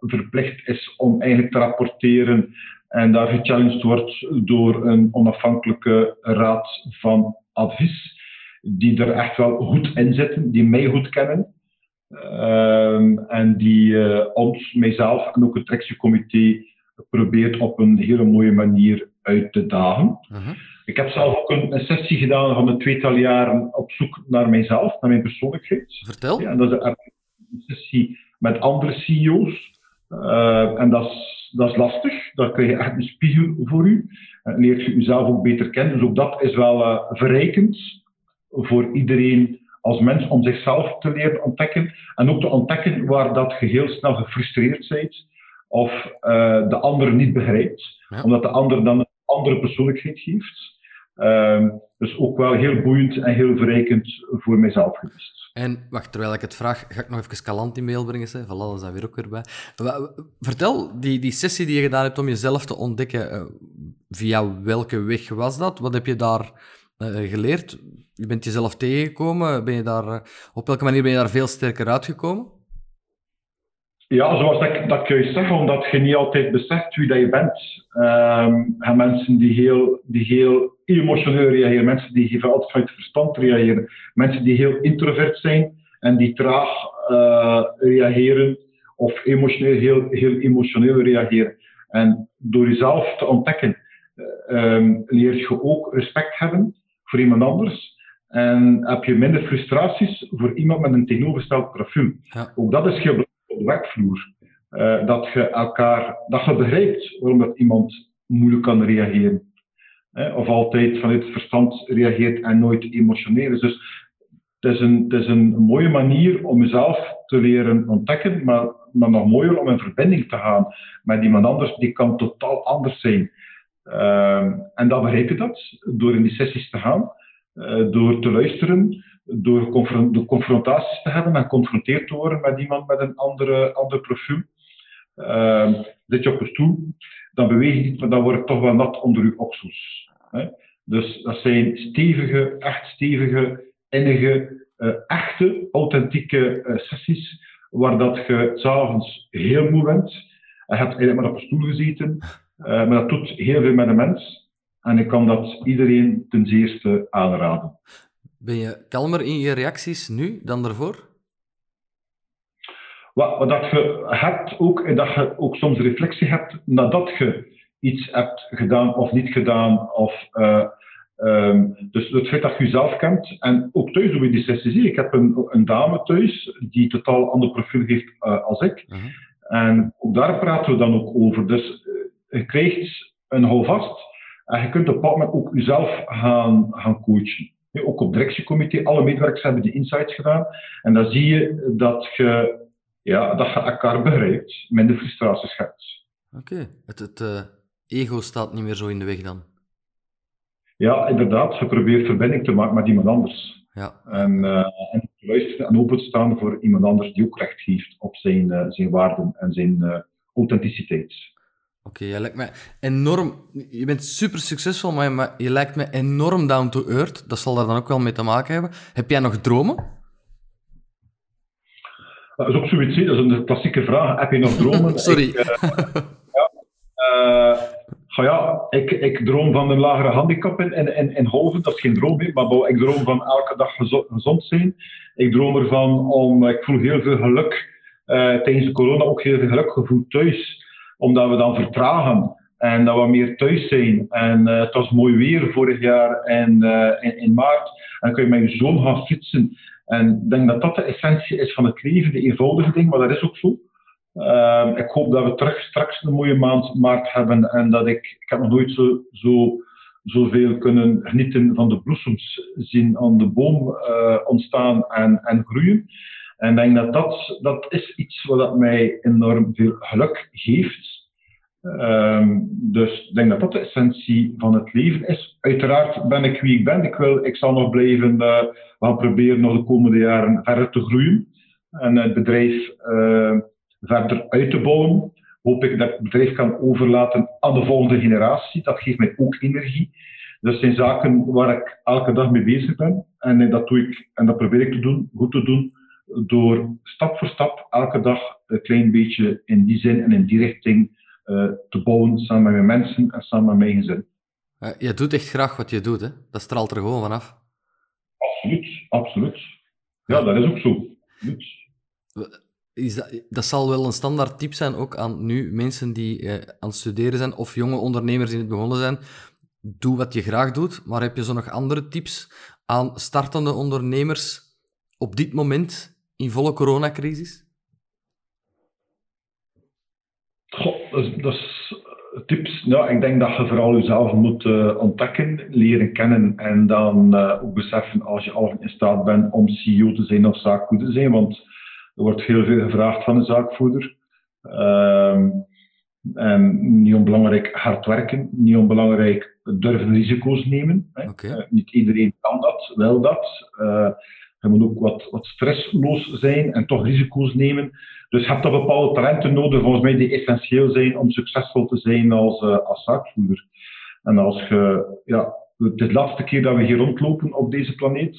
verplicht is om eigenlijk te rapporteren en daar gechallenged wordt door een onafhankelijke raad van advies. Die er echt wel goed in zitten, die mij goed kennen. Um, en die uh, ons, mijzelf en ook het directiecomité probeert op een hele mooie manier uit te dagen. Uh -huh. Ik heb zelf ook een, een, sessie gedaan van een tweetal jaren op zoek naar mijzelf, naar mijn persoonlijkheid. Vertel. Ja, dat is een sessie met andere CEO's. Uh, en dat is, dat is lastig. Dan krijg je echt een spiegel voor u. En leert je jezelf ook beter kennen. Dus ook dat is wel uh, verrijkend voor iedereen als mens om zichzelf te leren ontdekken. En ook te ontdekken waar dat je heel snel gefrustreerd bent of uh, de ander niet begrijpt, omdat de ander dan een andere persoonlijkheid heeft. Uh, dus ook wel heel boeiend en heel verrijkend voor mijzelf geweest. En wacht, terwijl ik het vraag, ga ik nog even Calant in mail brengen. Voilà, dat is daar weer ook weer bij. Vertel, die, die sessie die je gedaan hebt om jezelf te ontdekken, uh, via welke weg was dat? Wat heb je daar geleerd? Je bent jezelf tegengekomen. Ben je daar, uh, op welke manier ben je daar veel sterker uitgekomen? Ja, zoals ik, dat juist zeg, omdat je niet altijd beseft wie dat je bent. Um, en mensen die heel, die heel emotioneel reageren, mensen die altijd vanuit verstand reageren, mensen die heel introvert zijn en die traag reageren of emotioneel, heel, heel emotioneel reageren. En door jezelf te ontdekken, um, leer je ook respect hebben voor iemand anders. En heb je minder frustraties voor iemand met een tegenovergesteld. Ja. Ook dat is heel belangrijk op de werkvloer. Uh, dat je elkaar, dat je begrijpt waarom dat iemand moeilijk kan reageren. Of altijd vanuit het verstand reageert en nooit emotioneel is. Dus het is, een, het is een mooie manier om jezelf te leren ontdekken, maar, maar nog mooier om in verbinding te gaan met iemand anders. Die kan totaal anders zijn. Uh, en dan begrijp je dat door in die sessies te gaan, uh, door te luisteren, door, confron door, confrontaties te hebben en geconfronteerd te worden met iemand met een andere, ander profiel. Uh, zit je op een stoel, dan beweeg je niet, maar dan wordt het toch wel nat onder je oksels. Hè? Dus dat zijn stevige, echt stevige, innige, uh, echte, authentieke uh, sessies, waar dat je s'avonds heel moe bent. Je hebt eigenlijk maar op een stoel gezeten, maar dat doet heel veel met de mens. En ik kan dat iedereen ten zeerste aanraden. Ben je kalmer in je reacties nu dan daarvoor? Wat, dat je hebt ook, dat je ook soms reflectie hebt nadat je iets hebt gedaan of niet gedaan. Of, uh, um, dus het feit dat je jezelf kent. En ook thuis doen we die sessies. Ik heb een, een dame thuis die totaal ander profiel heeft uh, als ik. Uh mhm. -huh. En ook daar praten we dan ook over. Dus je krijgt een houvast en je kunt op een moment ook jezelf gaan, gaan coachen. Ook op directiecomité, alle medewerkers hebben die insights gedaan. En dan zie je dat je, ja, dat je elkaar begrijpt, minder frustraties hebt. Oké, het, het uh, ego staat niet meer zo in de weg dan? Ja, inderdaad. Je probeert verbinding te maken met iemand anders. Ja. En, uh, en luisteren en openstaan voor iemand anders die ook recht geeft op zijn, uh, zijn waarden en zijn authenticiteit. Oké, okay, je lijkt me enorm... Je bent super succesvol, maar je lijkt me enorm down to earth. Dat zal daar dan ook wel mee te maken hebben. Heb jij nog dromen? Dat is ook zoiets, dat is een klassieke vraag. Heb je nog dromen? [LAUGHS] Sorry. Ik, uh, ja, uh, ja, ik, ik droom van een lagere handicap in, in, in, in Holven. Dat is geen droom, meer, maar ik droom van elke dag gezond zijn. Ik droom ervan om... Ik voel heel veel geluk. Uh, tijdens de corona ook heel veel geluk gevoeld thuis omdat we dan vertragen en dat we meer thuis zijn. En uh, het was mooi weer vorig jaar en, uh, in, maart. En dan kun je met je zoon gaan fietsen. En ik denk dat dat de essentie is van het leven, de eenvoudige ding, maar dat is ook zo. Uh, ik hoop dat we terug straks een mooie maand maart hebben en dat ik, ik heb nog nooit zo, zo, zoveel kunnen genieten van de bloesems zien aan de boom uh, ontstaan en, en groeien. En ik denk dat dat, dat is iets wat mij enorm veel geluk geeft. Um, dus ik denk dat dat de essentie van het leven is. Uiteraard ben ik wie ik ben. Ik, wil, ik zal nog blijven uh, gaan proberen nog de komende jaren verder te groeien. En het bedrijf uh, verder uit te bouwen. Hoop ik dat het bedrijf kan overlaten aan de volgende generatie. Dat geeft mij ook energie. Dat zijn zaken waar ik elke dag mee bezig ben. En dat doe ik, en dat probeer ik te doen, goed te doen door stap voor stap elke dag een klein beetje in die zin en in die richting uh, te bouwen samen met mijn mensen en samen met mijn gezin. Uh, je doet echt graag wat je doet, hè? Dat straalt er gewoon vanaf. Absoluut, absoluut. Ja, dat is ook zo. Is dat, dat zal wel een standaard tip zijn ook aan nu mensen die uh, aan het studeren zijn of jonge ondernemers die het begonnen zijn. Doe wat je graag doet, maar heb je zo nog andere tips aan startende ondernemers op dit moment in volle coronacrisis? Goh, dat is, dat is tips. Nou, ik denk dat je vooral jezelf moet uh, ontdekken, leren kennen en dan uh, ook beseffen als je al in staat bent om CEO te zijn of zaakvoerder te zijn, want er wordt heel veel gevraagd van een zaakvoerder. Uh, En niet onbelangrijk hard werken, niet onbelangrijk durven risico's nemen. Hè. Eh, niet iedereen kan dat, wel dat. Je moet ook wat, wat stressloos zijn en toch risico's nemen. Dus je hebt dan bepaalde talenten nodig, volgens mij, die essentieel zijn om succesvol te zijn als, eh, als zaakvoerder. En als je, ja, het is de laatste keer dat we hier rondlopen op deze planeet.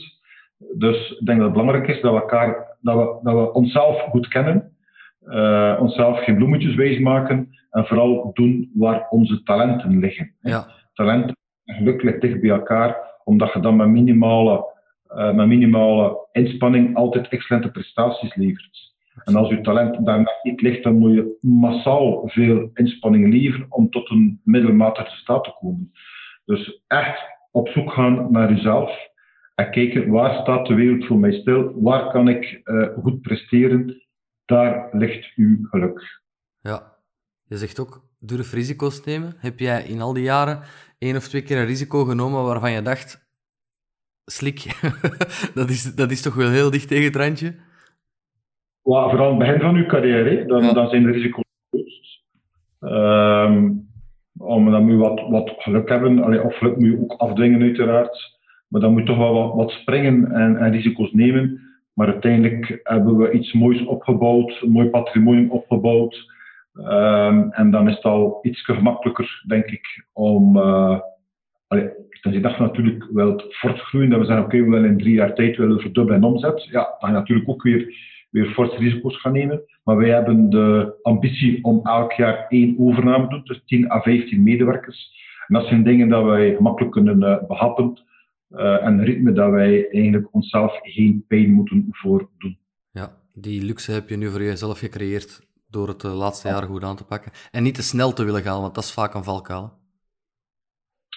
Dus ik denk dat het belangrijk is dat we, elkaar, dat we, dat we onszelf goed kennen. eh, onszelf geen bloemetjes wijs maken. En vooral doen waar onze talenten liggen. Ja, Talent en geluk ligt dicht bij elkaar, omdat je dan met minimale, eh, met minimale inspanning altijd excellente prestaties levert. En als je talent daar niet ligt, dan moet je massaal veel inspanning leveren om tot een middelmatig resultaat te komen. Dus echt op zoek gaan naar jezelf en kijken waar staat de wereld voor mij stil, waar kan ik eh, goed presteren, daar ligt uw geluk. ja. Je zegt ook, durf risico's nemen. Heb jij in al die jaren één of twee keer een risico genomen waarvan je dacht, slik, [LAUGHS] dat, is, dat is toch wel heel dicht tegen het randje? Well, vooral aan het begin van uw carrière, dan, Ja. dan zijn de risico's grootst. Ehm, om, dan moet je wat, wat geluk hebben, Allee, of geluk moet je ook afdwingen uiteraard. Maar dan moet je toch wel wat, wat springen en, en risico's nemen. Maar uiteindelijk hebben we iets moois opgebouwd, een mooi patrimonium opgebouwd. Ehm, en dan is het al iets gemakkelijker, denk ik, om... eh allee, is dat natuurlijk wel voortgroeien, dat we zeggen, oké, we willen in drie jaar tijd willen verdubbelen in omzet. Ja, dan je natuurlijk ook weer, weer forse risico's gaan nemen. Maar wij hebben de ambitie om elk jaar één overname te doen, dus 10 à 15 medewerkers. En dat zijn dingen dat wij gemakkelijk kunnen eh, behappen. eh, en een ritme dat wij eigenlijk onszelf geen pijn moeten voordoen. Ja, die luxe heb je nu voor jezelf gecreëerd door het de laatste jaren goed aan te pakken. En niet te snel te willen gaan, want dat is vaak een valkuil.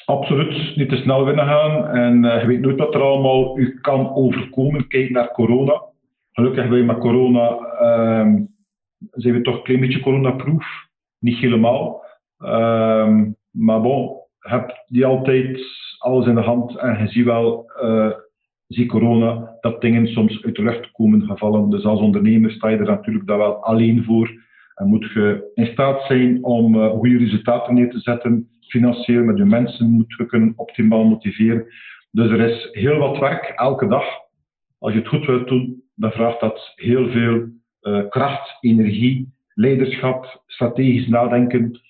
Absoluut, niet te snel winnen gaan. En eh, je weet nooit wat er allemaal u kan overkomen. Kijk naar corona. Gelukkig we met corona, ehm, zijn we toch een klein beetje coronaproof. Niet helemaal. Ehm, maar bon, je hebt die altijd alles in de hand. En je ziet wel, eh, zie corona, dat dingen soms uit de lucht komen gevallen. Dus als ondernemer sta je er natuurlijk daar wel alleen voor. En moet je in staat zijn om eh, goede resultaten neer te zetten. Financieel met je mensen moet je kunnen optimaal motiveren. Dus er is heel wat werk elke dag. Als je het goed wilt doen, dan vraagt dat heel veel eh, kracht, energie, leiderschap, strategisch nadenken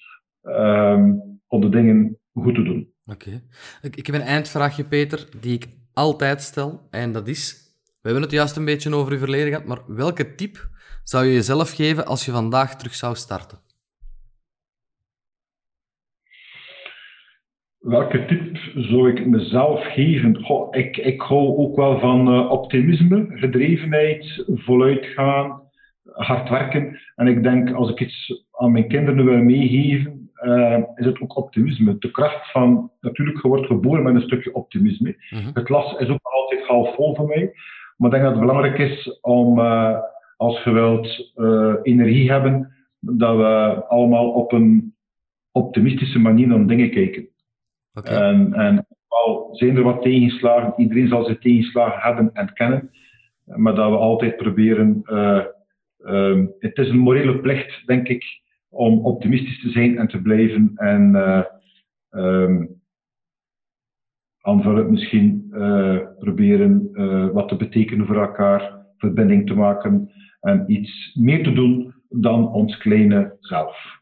ehm, om de dingen goed te doen. Oké. Ik, ik heb een eindvraagje, Peter, die ik altijd stel. En dat is: we hebben het juist een beetje over je verleden gehad, maar welke tip zou je jezelf geven als je vandaag terug zou starten? Welke tip zou ik mezelf geven? Goh, ik, ik hou ook wel van eh, optimisme, gedrevenheid, voluitgaan, hard werken. En ik denk, als ik iets aan mijn kinderen wil meegeven, eh, is het ook optimisme. De kracht van, natuurlijk, je wordt geboren met een stukje optimisme. Mhm. Het glas is ook altijd half vol voor mij. Maar ik denk dat het belangrijk is om, eh, als je wilt energie hebben, dat we allemaal op een optimistische manier naar dingen kijken. Oké. En, en wel zijn er wat tegenslagen, iedereen zal zijn tegenslagen hebben en kennen, maar dat we altijd proberen. eh, ehm, het is een morele plicht, denk ik, om optimistisch te zijn en te blijven. En eh ehm, aanvullend misschien eh, proberen eh, wat te betekenen voor elkaar, verbinding te maken en iets meer te doen dan ons kleine zelf.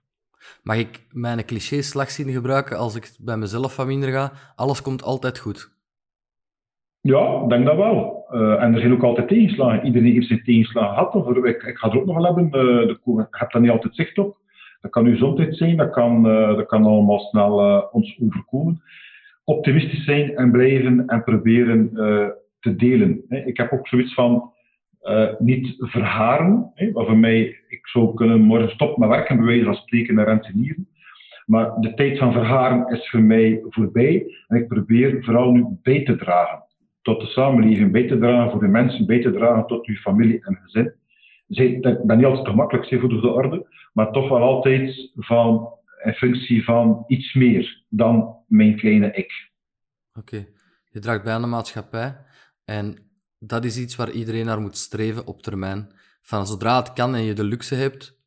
Mag ik mijn cliché-slagzin gebruiken als ik bij mezelf van minder ga? Alles komt altijd goed. Ja, denk dat wel. Eh, en er zijn ook altijd tegenslagen. Iedereen heeft zijn tegenslagen gehad. Of ik, ik ga er ook nog wel hebben. eh, de, ik heb daar niet altijd zicht op. Dat kan uw gezondheid zijn, dat kan, eh, dat kan allemaal snel ons overkomen. Optimistisch zijn en blijven en proberen te delen. Ik heb ook zoiets van eh, niet verharen. Hè, wat voor mij, ik zou kunnen morgen stoppen met werken, bij wijze van spreken, naar rentenieren. Maar de tijd van verharen is voor mij voorbij. En ik probeer vooral nu bij te dragen tot de samenleving, bij te dragen voor de mensen, bij te dragen tot uw familie en gezin. Dat ben niet altijd gemakkelijk, zeg voor de orde, maar toch wel altijd van, in functie van iets meer dan mijn kleine ik. Oké. Je draagt bij aan de maatschappij en dat is iets waar iedereen naar moet streven op termijn. Van zodra het kan en je de luxe hebt,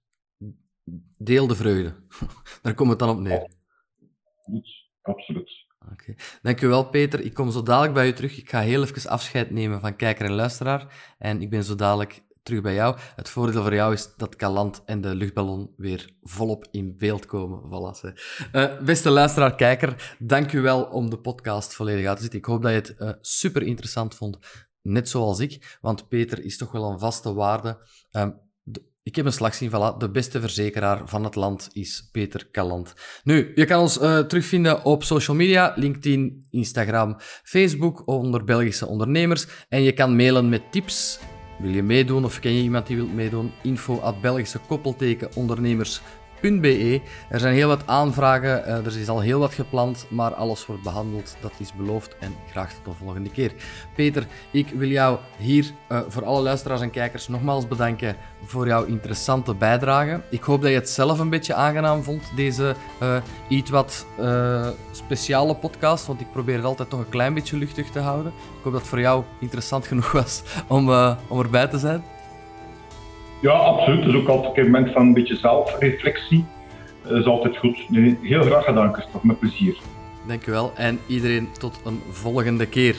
deel de vreugde. [LAUGHS] Daar komt het dan op neer. Absoluut. Absoluut. Oké. Dankjewel Peter. Ik kom zo dadelijk bij u terug. Ik ga heel even afscheid nemen van kijker en luisteraar. En ik ben zo dadelijk terug bij jou. Het voordeel voor jou is dat Kaland en de luchtballon weer volop in beeld komen. Voilà, uh, beste luisteraar, kijker, dank u wel om de podcast volledig uit te zitten. Ik hoop dat je het uh, super interessant vond, net zoals ik. Want Peter is toch wel een vaste waarde. Um, ik heb een slag zien, voilà. De beste verzekeraar van het land is Peter Kaland. Nu, je kan ons uh, terugvinden op social media, LinkedIn, Instagram, Facebook, onder Belgische ondernemers. En je kan mailen met tips. Wil je meedoen of ken je iemand die wil meedoen? Info at Belgische ondernemers er zijn heel wat aanvragen, eh, er is al heel wat gepland, maar alles wordt behandeld. Dat is beloofd en graag tot de volgende keer. Peter, ik wil jou hier uh, voor alle luisteraars en kijkers nogmaals bedanken voor jouw interessante bijdrage. Ik hoop dat je het zelf een beetje aangenaam vond, deze uh, iets wat speciale podcast, want ik probeer het altijd toch een klein beetje luchtig te houden. Ik hoop dat het voor jou interessant genoeg was om, om erbij te zijn. Ja, absoluut. Dat is ook altijd een moment van een beetje zelfreflectie. Dat is altijd goed. heel graag gedaan, Christophe. Met plezier. Dankjewel. En iedereen tot een volgende keer.